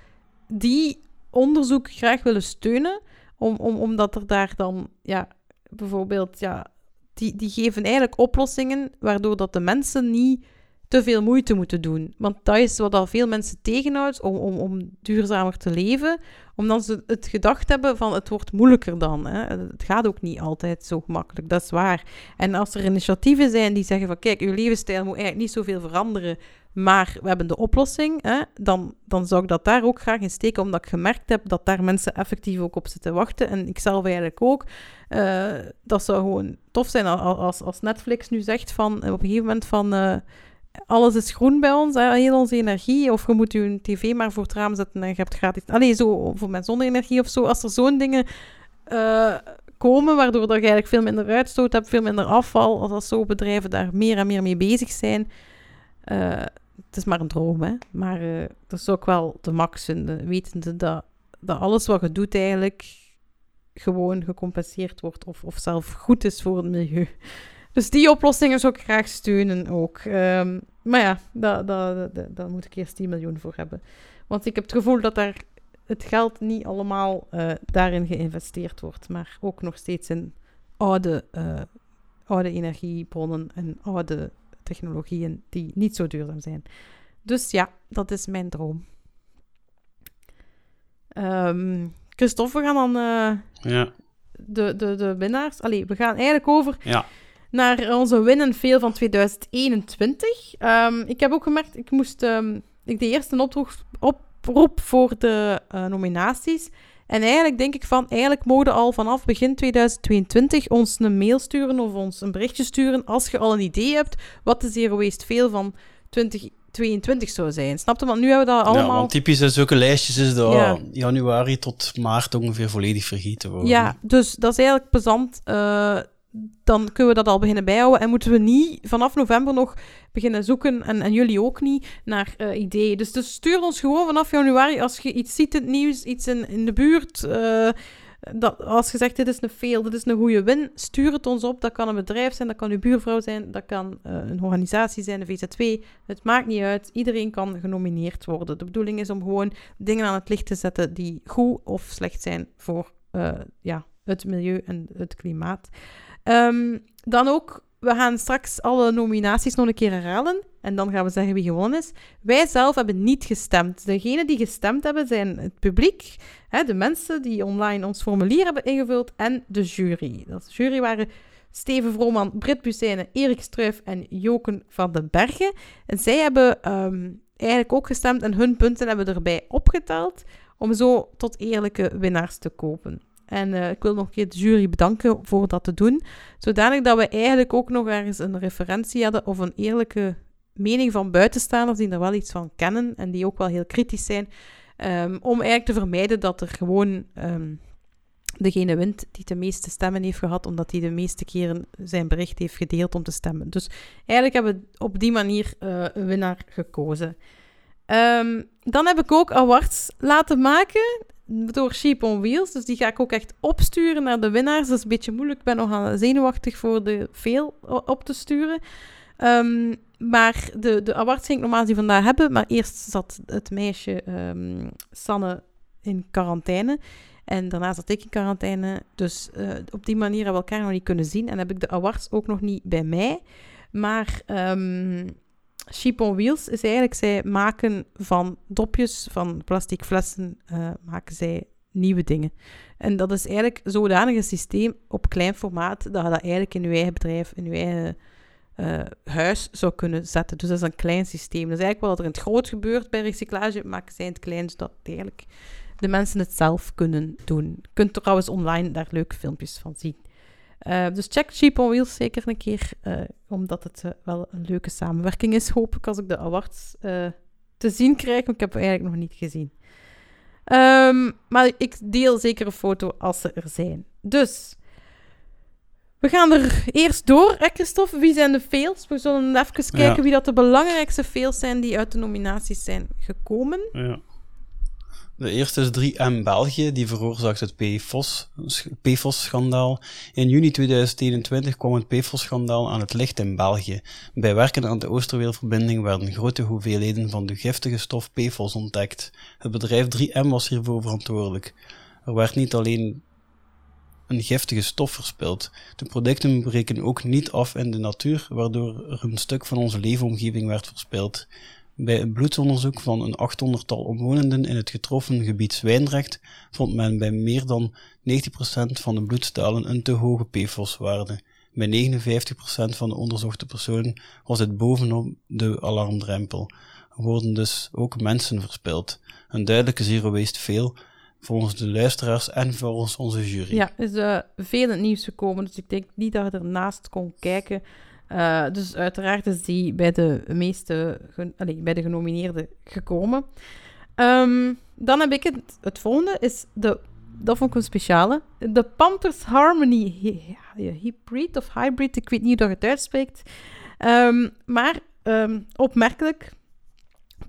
die onderzoek graag willen steunen, om, om, omdat er daar dan, ja, bijvoorbeeld, ja, die, die geven eigenlijk oplossingen waardoor dat de mensen niet te veel moeite moeten doen. Want dat is wat al veel mensen tegenhoudt om, om, om duurzamer te leven. Omdat ze het gedacht hebben van het wordt moeilijker dan. Hè. Het gaat ook niet altijd zo gemakkelijk, dat is waar. En als er initiatieven zijn die zeggen van kijk, uw levensstijl moet eigenlijk niet zoveel veranderen, maar we hebben de oplossing, hè, dan, dan zou ik dat daar ook graag in steken, omdat ik gemerkt heb dat daar mensen effectief ook op zitten wachten. En ik zelf eigenlijk ook. Eh, dat zou gewoon tof zijn al- al- als, als Netflix nu zegt van op een gegeven moment van eh, alles is groen bij ons, heel onze energie, of je moet je tv maar voor het raam zetten en je hebt gratis... Allee, zo voor met zonne-energie of zo. Als er zo'n dingen eh, komen, waardoor dat je eigenlijk veel minder uitstoot hebt, veel minder afval, als, als zo bedrijven daar meer en meer mee bezig zijn... eh, het is maar een droom, hè. Maar eh, dat is ook wel de max vinden, wetende dat, dat alles wat je doet eigenlijk gewoon gecompenseerd wordt of, of zelf goed is voor het milieu. Dus die oplossingen zou ik graag steunen ook. Ehm, maar ja, daar da, da, daar moet ik eerst 10 miljoen voor hebben. Want ik heb het gevoel dat daar het geld niet allemaal eh, daarin geïnvesteerd wordt, maar ook nog steeds in oude, eh, oude energiebronnen en oude technologieën die niet zo duurzaam zijn. Dus ja, dat is mijn droom. Ehm Christophe, we gaan dan eh, Ja. de, de, de winnaars. Allee, we gaan eigenlijk over Ja. Naar onze win en veel van 2021. Ehm, ik heb ook gemerkt, ik moest ehm, ik deed eerst een oproep, oproep voor de eh, nominaties. En eigenlijk denk ik van, eigenlijk mogen al vanaf begin 2022 ons een mail sturen of ons een berichtje sturen als je al een idee hebt wat de Zero Waste Veel van 2022 zou zijn. Snap je? Want nu hebben we dat Ja, allemaal... want typisch in zulke lijstjes is dat Ja. januari tot maart ongeveer volledig vergeten worden. Ja, dus dat is eigenlijk plezant. Eh, dan kunnen we dat al beginnen bijhouden. En moeten we niet vanaf november nog beginnen zoeken, en, en jullie ook niet, naar eh, ideeën. Dus, dus stuur ons gewoon vanaf januari als je iets ziet in het nieuws, iets in, de buurt. eh, dat, als je zegt, dit is een fail, dit is een goede win, stuur het ons op. Dat kan een bedrijf zijn, dat kan uw buurvrouw zijn, dat kan eh, een organisatie zijn, de VZW. Het maakt niet uit. Iedereen kan genomineerd worden. De bedoeling is om gewoon dingen aan het licht te zetten die goed of slecht zijn voor ja, het milieu en het klimaat. Ehm, dan ook, we gaan straks alle nominaties nog een keer herhalen. En dan gaan we zeggen wie gewonnen is. Wij zelf hebben niet gestemd. Degenen die gestemd hebben zijn het publiek, hè, de mensen die online ons formulier hebben ingevuld en de jury. Dat jury waren Steven Vrooman, Britt Bussijnen, Erik Struif en Joken van den Bergen. En zij hebben ehm, eigenlijk ook gestemd en hun punten hebben we erbij opgeteld om zo tot eerlijke winnaars te kopen. En uh, ik wil nog een keer de jury bedanken voor dat te doen, zodanig dat we eigenlijk ook nog ergens een referentie hadden of een eerlijke mening van buitenstaanders die er wel iets van kennen en die ook wel heel kritisch zijn, um, om eigenlijk te vermijden dat er gewoon um, degene wint die de meeste stemmen heeft gehad, omdat hij de meeste keren zijn bericht heeft gedeeld om te stemmen. Dus eigenlijk hebben we op die manier uh, een winnaar gekozen. Um, dan heb ik ook awards laten maken door Sheep on Wheels. Dus die ga ik ook echt opsturen naar de winnaars. Dat is een beetje moeilijk. Ik ben nogal zenuwachtig voor de veel op te sturen. Um, maar de, de awards ging ik normaal die vandaag hebben. Maar eerst zat het meisje um, Sanne in quarantaine. En daarna zat ik in quarantaine. Dus uh, op die manier hebben we elkaar nog niet kunnen zien. En heb ik de awards ook nog niet bij mij. Maar um, Sheep on Wheels is eigenlijk, zij maken van dopjes, van plastic flessen, uh, maken zij nieuwe dingen. En dat is eigenlijk zodanig een systeem op klein formaat, dat je dat eigenlijk in je eigen bedrijf, in je eigen uh, huis zou kunnen zetten. Dus dat is een klein systeem. Dat is eigenlijk wat er in het groot gebeurt bij recyclage, maken zij het klein, zodat eigenlijk de mensen het zelf kunnen doen. Je kunt trouwens online daar leuke filmpjes van zien. Uh, dus check Cheap on Wheels zeker een keer, uh, omdat het uh, wel een leuke samenwerking is, hoop ik, als ik de awards te zien krijg. Want ik heb het eigenlijk nog niet gezien. Um, maar ik deel zeker een foto als ze er zijn. Dus, we gaan er eerst door, hè, Christophe. Wie zijn de fails? We zullen even kijken ja. wie dat de belangrijkste fails zijn die uit de nominaties zijn gekomen. Ja. De eerste is 3M België, die veroorzaakt het PFOS-schandaal. In juni 2021 kwam het PFOS-schandaal aan het licht in België. Bij werken aan de Oosterweelverbinding werden grote hoeveelheden van de giftige stof PFOS ontdekt. Het bedrijf 3M was hiervoor verantwoordelijk. Er werd niet alleen een giftige stof verspild. De producten breken ook niet af in de natuur, waardoor er een stuk van onze leefomgeving werd verspild. Bij een bloedsonderzoek van een 800-tal omwonenden in het getroffen gebied Zwijndrecht vond men bij meer dan 90% van de bloedstalen een te hoge PFOS-waarde. Bij 59% van de onderzochte personen was het bovenop de alarmdrempel. Er worden dus ook mensen verspild. Een duidelijke zero waste veel volgens de luisteraars en volgens onze jury. Ja, is uh, veel in het nieuws gekomen, dus ik denk niet dat je ernaast kon kijken uh, dus uiteraard is die bij de meeste, allee, bij de genomineerden gekomen. Um, dan heb ik het, het volgende, is de, dat vond ik een speciale, de Pampers Harmony Hybrid of Hybrid, ik weet niet hoe dat het uitspreekt. Um, maar um, opmerkelijk,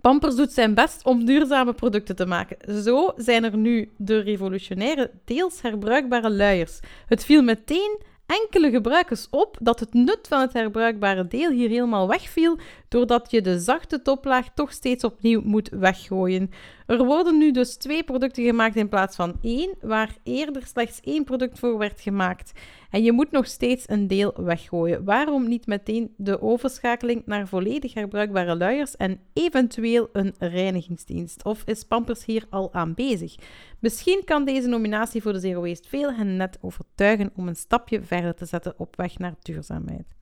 Pampers doet zijn best om duurzame producten te maken. Zo zijn er nu de revolutionaire, deels herbruikbare luiers. Het viel meteen enkele gebruikers op dat het nut van het herbruikbare deel hier helemaal wegviel, doordat je de zachte toplaag toch steeds opnieuw moet weggooien. Er worden nu dus twee producten gemaakt in plaats van één, waar eerder slechts één product voor werd gemaakt. En je moet nog steeds een deel weggooien. Waarom niet meteen de overschakeling naar volledig herbruikbare luiers en eventueel een reinigingsdienst? Of is Pampers hier al aan bezig? Misschien kan deze nominatie voor de Zero Waste veel hen net overtuigen om een stapje verder te zetten op weg naar duurzaamheid.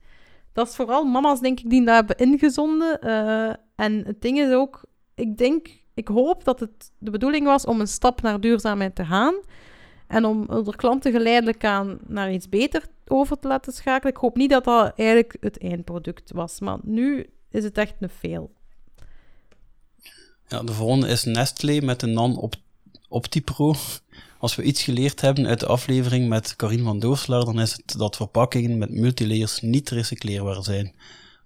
Dat is vooral mama's, denk ik, die dat hebben ingezonden. Uh, en het ding is ook, ik denk, ik hoop dat het de bedoeling was om een stap naar duurzaamheid te gaan. En om de klanten geleidelijk aan naar iets beter over te laten schakelen. Ik hoop niet dat dat eigenlijk het eindproduct was. Maar nu is het echt een fail. Ja, de volgende is Nestlé met de non-Optipro. Als we iets geleerd hebben uit de aflevering met Karin van Doorslaar, dan is het dat verpakkingen met multilayers niet recycleerbaar zijn.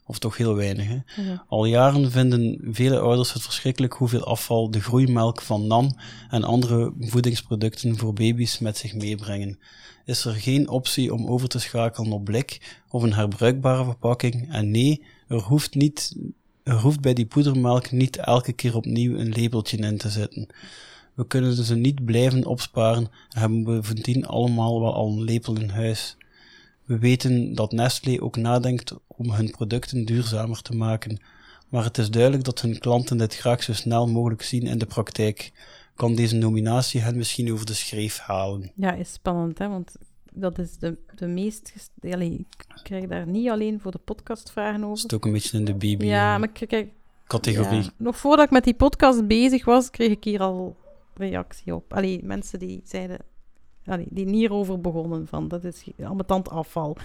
Of toch heel weinig. Hè? Ja. Al jaren vinden vele ouders het verschrikkelijk hoeveel afval de groeimelk van NAN en andere voedingsproducten voor baby's met zich meebrengen. Is er geen optie om over te schakelen op blik of een herbruikbare verpakking? En nee, er hoeft, niet, er hoeft bij die poedermelk niet elke keer opnieuw een labeltje in te zetten. We kunnen ze niet blijven opsparen en hebben bovendien allemaal wel al een lepel in huis. We weten dat Nestlé ook nadenkt om hun producten duurzamer te maken, maar het is duidelijk dat hun klanten dit graag zo snel mogelijk zien in de praktijk. Kan deze nominatie hen misschien over de schreef halen? Ja, is spannend, hè? want dat is de, de meest... Allee, ik krijg daar niet alleen voor de podcast vragen over. Zit ook een beetje in de BB Ja, maar krijg... categorie. ja, nog voordat ik met die podcast bezig was, kreeg ik hier al reactie op. Allee, mensen die zeiden... Allee, die hierover begonnen van, dat is ambetant afval.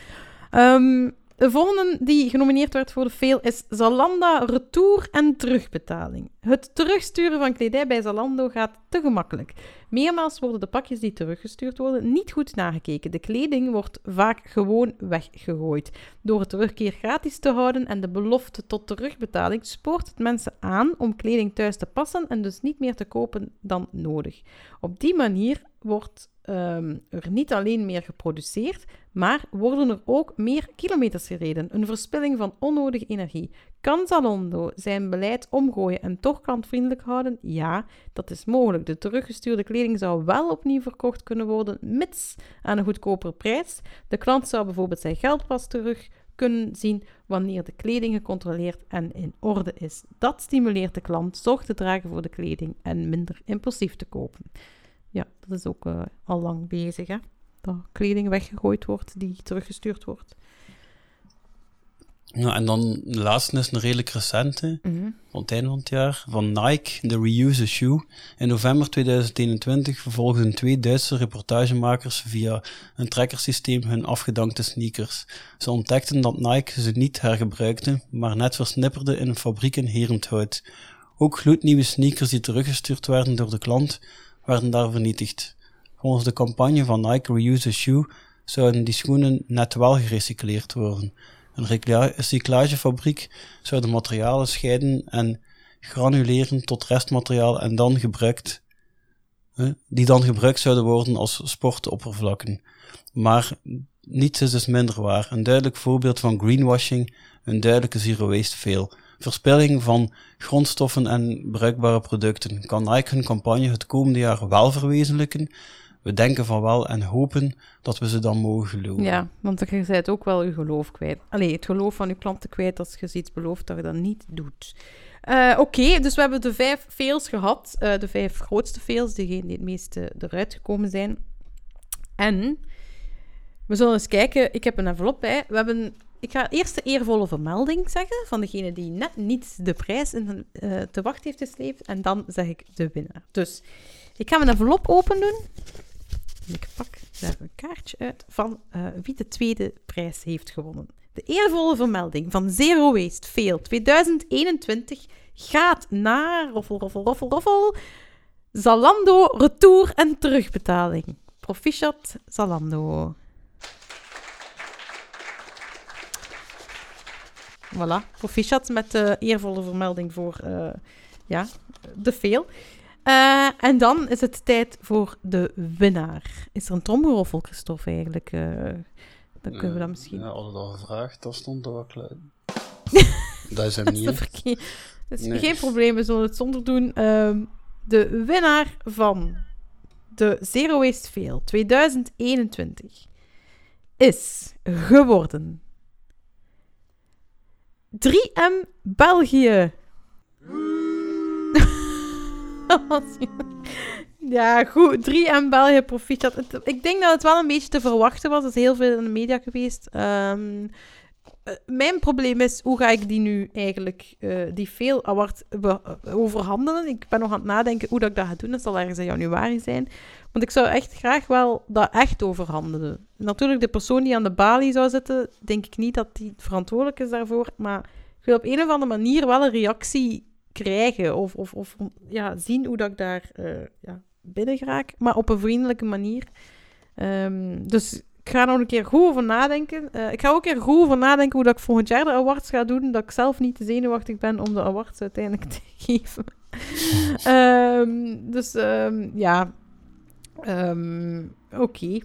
Ehm, de volgende die genomineerd werd voor de fail is Zalanda retour en terugbetaling. Het terugsturen van kledij bij Zalando gaat te gemakkelijk. Meermaals worden de pakjes die teruggestuurd worden niet goed nagekeken. De kleding wordt vaak gewoon weggegooid. Door het terugkeer gratis te houden en de belofte tot terugbetaling spoort het mensen aan om kleding thuis te passen en dus niet meer te kopen dan nodig. Op die manier wordt ehm, er niet alleen meer geproduceerd, maar worden er ook meer kilometers gereden. Een verspilling van onnodige energie. Kan Zalando zijn beleid omgooien en toch klantvriendelijk houden? Ja, dat is mogelijk. De teruggestuurde kleding zou wel opnieuw verkocht kunnen worden, mits aan een goedkopere prijs. De klant zou bijvoorbeeld zijn geld pas terug kunnen zien wanneer de kleding gecontroleerd en in orde is. Dat stimuleert de klant zorg te dragen voor de kleding en minder impulsief te kopen. Ja, dat is ook eh, al lang bezig, hè? Dat kleding weggegooid wordt die teruggestuurd wordt. Ja, en dan de laatste is een redelijk recente, van het einde van het jaar, van Nike, de Reuse Shoe. In november 2021 vervolgden twee Duitse reportagemakers via een trackersysteem hun afgedankte sneakers. Ze ontdekten dat Nike ze niet hergebruikte, maar net versnipperde in een fabriek in Herenthout. Ook gloednieuwe sneakers die teruggestuurd werden door de klant, werden daar vernietigd. Volgens de campagne van Nike Reuse a Shoe zouden die schoenen net wel gerecycleerd worden. Een recyclagefabriek zou de materialen scheiden en granuleren tot restmateriaal en dan gebruikt, die dan gebruikt zouden worden als sportoppervlakken. Maar niets is dus minder waar. Een duidelijk voorbeeld van greenwashing, een duidelijke zero waste fail. Verspilling van grondstoffen en bruikbare producten. Kan Nike hun campagne het komende jaar wel verwezenlijken? We denken van wel en hopen dat we ze dan mogen geloven. Ja, want je bent ook wel je geloof kwijt. Allee, het geloof van je klanten kwijt als je iets belooft dat je dat niet doet. Eh, Oké, dus we hebben de vijf fails gehad. Eh, de vijf grootste fails, die het meeste eruit gekomen zijn. En we zullen eens kijken. Ik heb een envelop bij. We hebben, ik ga eerst de eervolle vermelding zeggen van degene die net niet de prijs in, eh, te wacht heeft gesleept. En dan zeg ik de winnaar. Dus ik ga mijn envelop open doen. En ik pak daar een kaartje uit van eh, wie de tweede prijs heeft gewonnen. De eervolle vermelding van Zero Waste Fail 2021 gaat naar roffel, roffel, roffel, roffel. Zalando retour en terugbetaling. Proficiat Zalando. Voilà, proficiat met de eervolle vermelding voor eh, ja, de fail. Eh, en dan is het tijd voor de winnaar. Is er een tromgeroffel, Christophe, eigenlijk? Eh, dan kunnen we dat misschien... Ja, hadden dat gevraagd, dat stond er wel klaar. dat is hem Dat is, niet. dat is Nee. geen probleem, we zullen het zonder doen. Ehm, de winnaar van de Zero Waste Fail 2021 is geworden 3M België. ja, goed. 3M België proficiat. Ik denk dat het wel een beetje te verwachten was. Er is heel veel in de media geweest. Eh, mijn probleem is, hoe ga ik die nu eigenlijk, eh, die veel award be- eh, overhandelen? Ik ben nog aan het nadenken hoe dat ik dat ga doen. Dat zal ergens in januari zijn. Want ik zou echt graag wel dat echt overhandelen. Natuurlijk, de persoon die aan de balie zou zitten, denk ik niet dat die verantwoordelijk is daarvoor. Maar ik wil op een of andere manier wel een reactie krijgen. Of, of, of ja, zien hoe dat ik daar eh, ja, binnen geraak. Maar op een vriendelijke manier. Ehm, dus ik ga er nog een keer goed over nadenken. Eh, ik ga ook een keer goed over nadenken hoe dat ik volgend jaar de awards ga doen. Dat ik zelf niet te zenuwachtig ben om de awards uiteindelijk te geven. Ehm, dus ehm, ja, Ehm, Oké.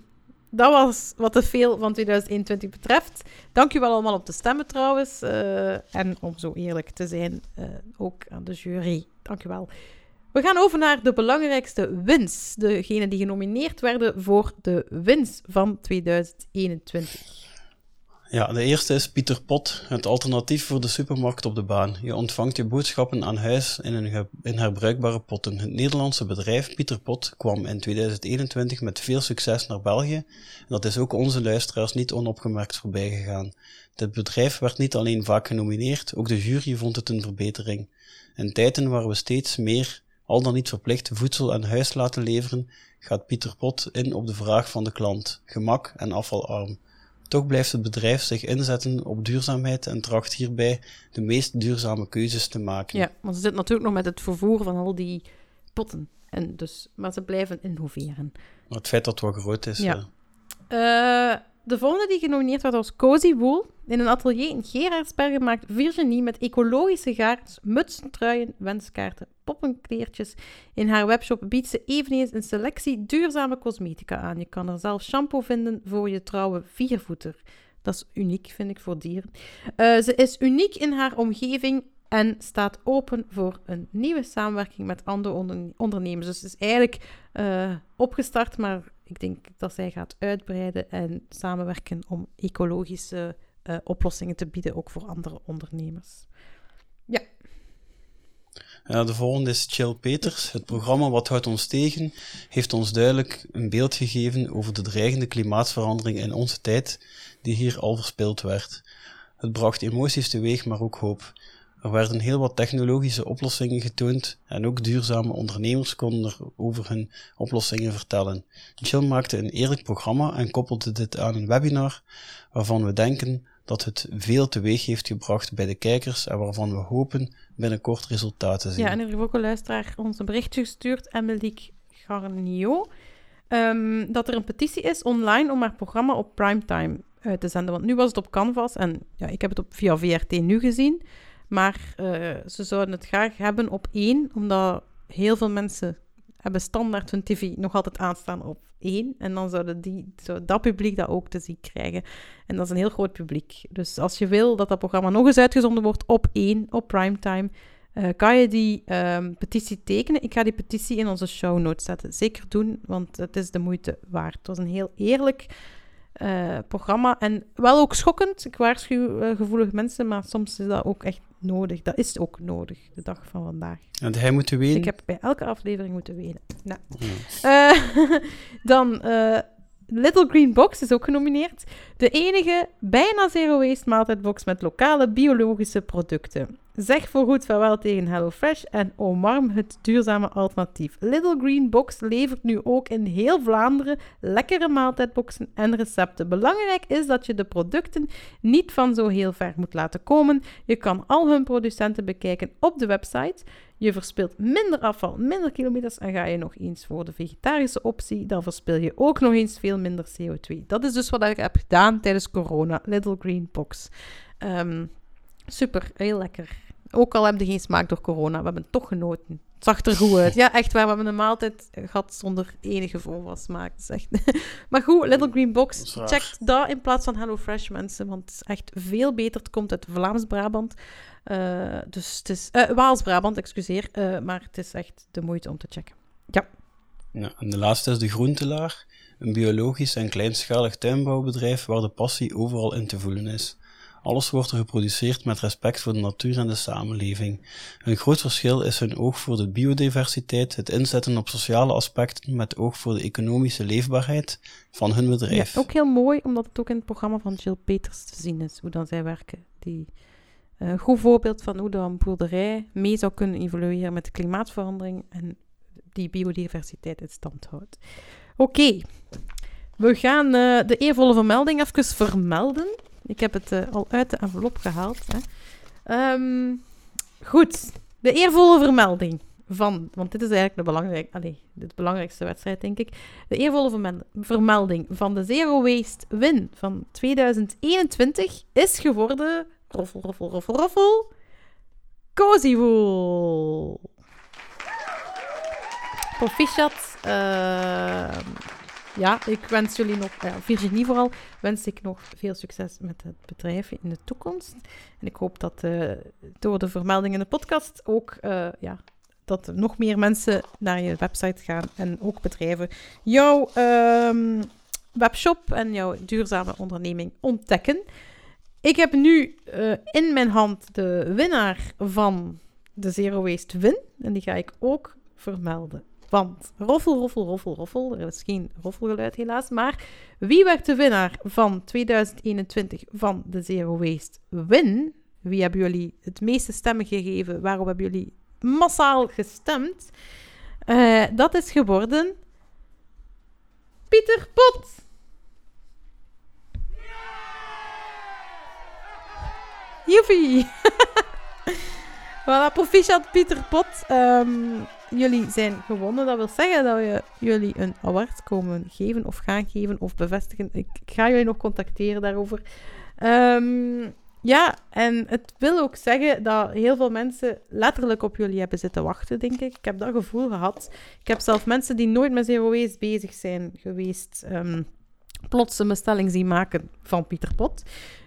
Dat was wat de veel van 2021 betreft. Dank u wel allemaal om te stemmen trouwens. eh, en om zo eerlijk te zijn, eh, ook aan de jury. Dank u wel. We gaan over naar de belangrijkste wins. Degenen die genomineerd werden voor de wins van 2021. Ja, de eerste is Pieter Pot, het alternatief voor de supermarkt op de baan. Je ontvangt je boodschappen aan huis in, een in herbruikbare potten. Het Nederlandse bedrijf Pieter Pot kwam in 2021 met veel succes naar België. En dat is ook onze luisteraars niet onopgemerkt voorbij gegaan. Dit bedrijf werd niet alleen vaak genomineerd, ook de jury vond het een verbetering. In tijden waar we steeds meer, al dan niet verplicht, voedsel aan huis laten leveren, gaat Pieter Pot in op de vraag van de klant, gemak en afvalarm. Toch blijft het bedrijf zich inzetten op duurzaamheid en tracht hierbij de meest duurzame keuzes te maken. Ja, want ze zitten natuurlijk nog met het vervoer van al die potten. En dus, maar ze blijven innoveren. Maar het feit dat het wat groot is. Ja. De volgende die genomineerd werd was Cozy Wool. In een atelier in Gerardsbergen maakt Virginie met ecologische gaards, mutsen, truien, wenskaarten, poppenkleertjes. In haar webshop biedt ze eveneens een selectie duurzame cosmetica aan. Je kan er zelf shampoo vinden voor je trouwe viervoeter. Dat is uniek, vind ik, voor dieren. Eh, ze is uniek in haar omgeving en staat open voor een nieuwe samenwerking met andere onder- ondernemers. Dus het is eigenlijk eh, opgestart, maar ik denk dat zij gaat uitbreiden en samenwerken om ecologische eh, oplossingen te bieden, ook voor andere ondernemers. Ja, de volgende is Chill Peters. Het programma Wat houdt ons tegen heeft ons duidelijk een beeld gegeven over de dreigende klimaatverandering in onze tijd, die hier al verspeeld werd. Het bracht emoties teweeg, maar ook hoop. Er werden heel wat technologische oplossingen getoond en ook duurzame ondernemers konden er over hun oplossingen vertellen. Chill maakte een eerlijk programma en koppelde dit aan een webinar waarvan we denken dat het veel teweeg heeft gebracht bij de kijkers en waarvan we hopen binnenkort resultaten te zien. Ja, en er heeft ook een luisteraar ons een berichtje gestuurd, Emily Garnio, ehm, dat er een petitie is online om haar programma op primetime uit te zenden. Want nu was het op Canvas en ja, ik heb het op, via VRT nu gezien. Maar eh, ze zouden het graag hebben op één, omdat heel veel mensen hebben standaard hun tv nog altijd aanstaan op één. En dan zouden die, dat publiek dat ook te zien krijgen. En dat is een heel groot publiek. Dus als je wil dat dat programma nog eens uitgezonden wordt op één, op primetime, eh, kan je die ehm, petitie tekenen. Ik ga die petitie in onze show notes zetten. Zeker doen, want het is de moeite waard. Het was een heel eerlijk eh, programma. En wel ook schokkend. Ik waarschuw eh, gevoelige mensen, maar soms is dat ook echt nodig. Dat is ook nodig, de dag van vandaag. En hij moet weten. Ik heb bij elke aflevering moeten wenen. Nou. Ja. Eh, dan Little Green Box is ook genomineerd. De enige bijna zero waste maaltijdbox met lokale biologische producten. Zeg voorgoed vaarwel tegen HelloFresh en omarm het duurzame alternatief. Little Green Box levert nu ook in heel Vlaanderen lekkere maaltijdboxen en recepten. Belangrijk is dat je de producten niet van zo heel ver moet laten komen. Je kan al hun producenten bekijken op de website. Je verspilt minder afval, minder kilometers en ga je nog eens voor de vegetarische optie, dan verspil je ook nog eens veel minder CO2. Dat is dus wat ik heb gedaan tijdens corona. Little Green Box. Ehm, super, heel lekker. Ook al heb je geen smaak door corona, we hebben toch genoten. Het zag er goed uit. Ja, echt waar. We hebben een maaltijd gehad zonder enige vorm van smaak. Echt... maar goed, Little Green Dat Box. Check dat in plaats van HelloFresh, mensen. Want het is echt veel beter. Het komt uit Vlaams-Brabant. Eh, dus het is... eh, Waals-Brabant, excuseer. Eh, maar het is echt de moeite om te checken. Ja, en de laatste is de Groentelaar, een biologisch en kleinschalig tuinbouwbedrijf waar de passie overal in te voelen is. Alles wordt er geproduceerd met respect voor de natuur en de samenleving. Een groot verschil is hun oog voor de biodiversiteit, het inzetten op sociale aspecten met oog voor de economische leefbaarheid van hun Ja, bedrijf. ook heel mooi, omdat het ook in het programma van Jill Peters te zien is, hoe dan zij werken. Die, eh, een goed voorbeeld van hoe dan een boerderij mee zou kunnen evolueren met de klimaatverandering en die biodiversiteit in stand houdt. Oké, we gaan eh, de eervolle vermelding even vermelden. Ik heb het eh, al uit de envelop gehaald. Hè. Ehm, goed, de eervolle vermelding van, want dit is eigenlijk de, belangrijk, allee, de belangrijkste wedstrijd, denk ik. De eervolle vermel- vermelding van de Zero Waste Win van 2021 is geworden... Roffel, roffel, roffel, roffel. Cozy Wool. Proficiat. ehm, ja, ik wens jullie nog... Ja, Virginie vooral, wens ik nog veel succes met het bedrijf in de toekomst. En ik hoop dat eh, door de vermelding in de podcast ook... eh, ja, dat nog meer mensen naar je website gaan en ook bedrijven jouw ehm, webshop en jouw duurzame onderneming ontdekken. ik heb nu in mijn hand de winnaar van de Zero Waste Win. En die ga ik ook vermelden. Want roffel, roffel, roffel, roffel. Er is geen roffelgeluid helaas. Maar wie werd de winnaar van 2021 van de Zero Waste Win? Wie hebben jullie het meeste stemmen gegeven? Waarom hebben jullie massaal gestemd? Uh, dat is geworden Pieter Pot. Joepie. voilà, proficiat Pieter Pot. Um, jullie zijn gewonnen. Dat wil zeggen dat we jullie een award komen geven of gaan geven of bevestigen. Ik, ga jullie nog contacteren daarover. Um, ja, en het wil ook zeggen dat heel veel mensen letterlijk op jullie hebben zitten wachten, denk ik. Ik heb dat gevoel gehad. Ik heb zelf mensen die nooit met Zero bezig zijn geweest, um, plots een bestelling zien maken van Pieter Pot.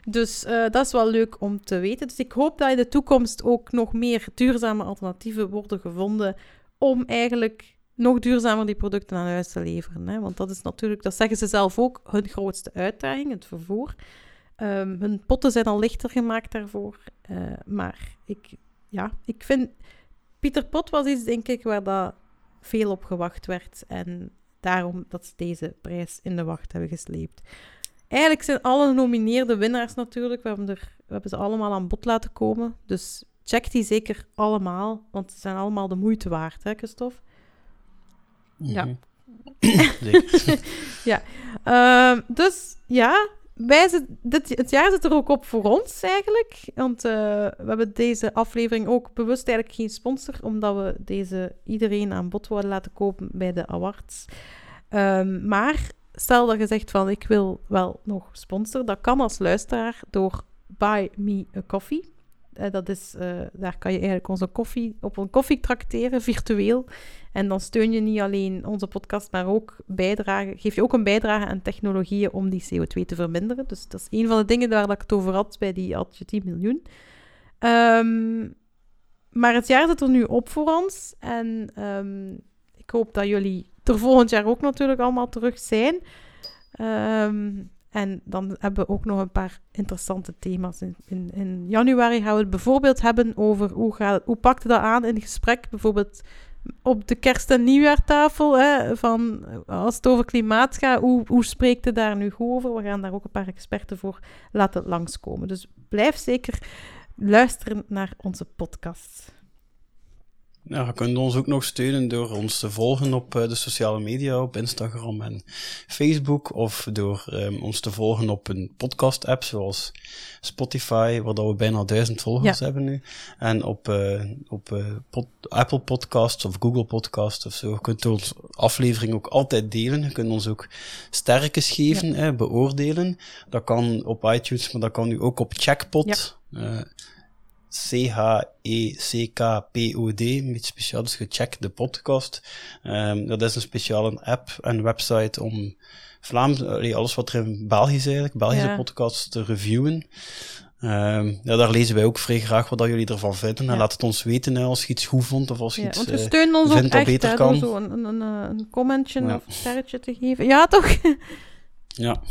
Dus uh, dat is wel leuk om te weten. Dus ik hoop dat in de toekomst ook nog meer duurzame alternatieven worden gevonden om eigenlijk nog duurzamer die producten aan huis te leveren. Hè? Want dat is natuurlijk, dat zeggen ze zelf ook, hun grootste uitdaging, het vervoer. Um, hun potten zijn al lichter gemaakt daarvoor. Uh, maar ik, ja, ik vind... Pieter Pot was iets, denk ik, waar dat veel op gewacht werd. En daarom dat ze deze prijs in de wacht hebben gesleept. Eigenlijk zijn alle genomineerde winnaars natuurlijk. We hebben, we hebben ze allemaal aan bod laten komen. Dus check die zeker allemaal, want ze zijn allemaal de moeite waard, hè, Christophe? Ja. Mm -hmm. ja. Uh, dus ja, wij dit, het jaar zit er ook op voor ons eigenlijk. Want uh, we hebben deze aflevering ook bewust eigenlijk geen sponsor, omdat we deze iedereen aan bod willen laten kopen bij de awards. Um, maar stel dat je zegt van ik wil wel nog sponsor, dat kan als luisteraar door Buy Me a Coffee. Uh, dat is, uh, daar kan je eigenlijk onze koffie op een koffie trakteren, virtueel. En dan steun je niet alleen onze podcast, maar ook bijdrage, geef je ook een bijdrage aan technologieën om die CO2 te verminderen. Dus dat is een van de dingen waar ik het over had bij die je 10 miljoen. Um, maar het jaar zit er nu op voor ons. En um, ik hoop dat jullie er volgend jaar ook natuurlijk allemaal terug zijn. Um, en dan hebben we ook nog een paar interessante thema's. In, in, januari gaan we het bijvoorbeeld hebben over hoe, gaat, hoe pakte dat aan in gesprek. Bijvoorbeeld op de kerst- en nieuwjaartafel. Hè, van, als het over klimaat gaat, hoe, hoe spreekt daar nu over? We gaan daar ook een paar experten voor laten langskomen. Dus blijf zeker luisteren naar onze podcast. Ja, je kunt ons ook nog steunen door ons te volgen op uh, de sociale media, op Instagram en Facebook, of door um, ons te volgen op een podcast-app zoals Spotify, waar dat we bijna duizend volgers ja. hebben nu, en op, uh, op uh, pod Apple Podcasts of Google Podcasts of zo. Je kunt onze aflevering ook altijd delen. Je kunt ons ook sterkes geven, ja. beoordelen. Dat kan op iTunes, maar dat kan nu ook op Checkpot. Ja. C-H-E-C-K-P-O-D, met speciaal, dus gecheck de podcast. Um, dat is een speciale app en website om Vlaams, alles wat er in België is eigenlijk, Belgische ja. podcasts te reviewen. Um, ja, daar lezen wij ook vrij graag wat dat jullie ervan vinden. Ja. En laat het ons weten hè, als je iets goed vond of als je ja, iets want we steunen ons vindt ook echt, beter hè, kan. zo een, een, een, een commentje of een sterretje te geven. Ja, toch? Ja.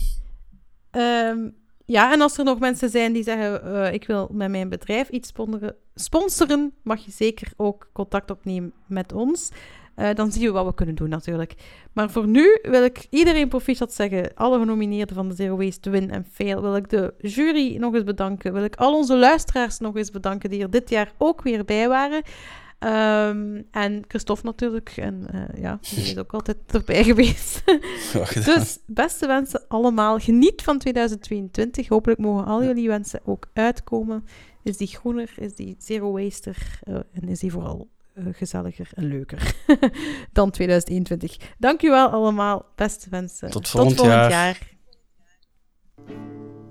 um, ja, en als er nog mensen zijn die zeggen: uh, Ik wil met mijn bedrijf iets sponsoren, mag je zeker ook contact opnemen met ons. Uh, dan zien we wat we kunnen doen, natuurlijk. Maar voor nu wil ik iedereen proficiat zeggen. Alle genomineerden van de Zero Waste Win en Fail. Wil ik de jury nog eens bedanken. Wil ik al onze luisteraars nog eens bedanken die er dit jaar ook weer bij waren. Um, en Christophe natuurlijk. En uh, ja, die is ook altijd erbij geweest. dus beste wensen allemaal. Geniet van 2022. Hopelijk mogen al jullie wensen ook uitkomen. Is die groener, is die zero waster uh, en is die vooral uh, gezelliger en leuker dan 2021. Dank u wel allemaal. Beste wensen. Tot volgend, Tot volgend jaar. jaar.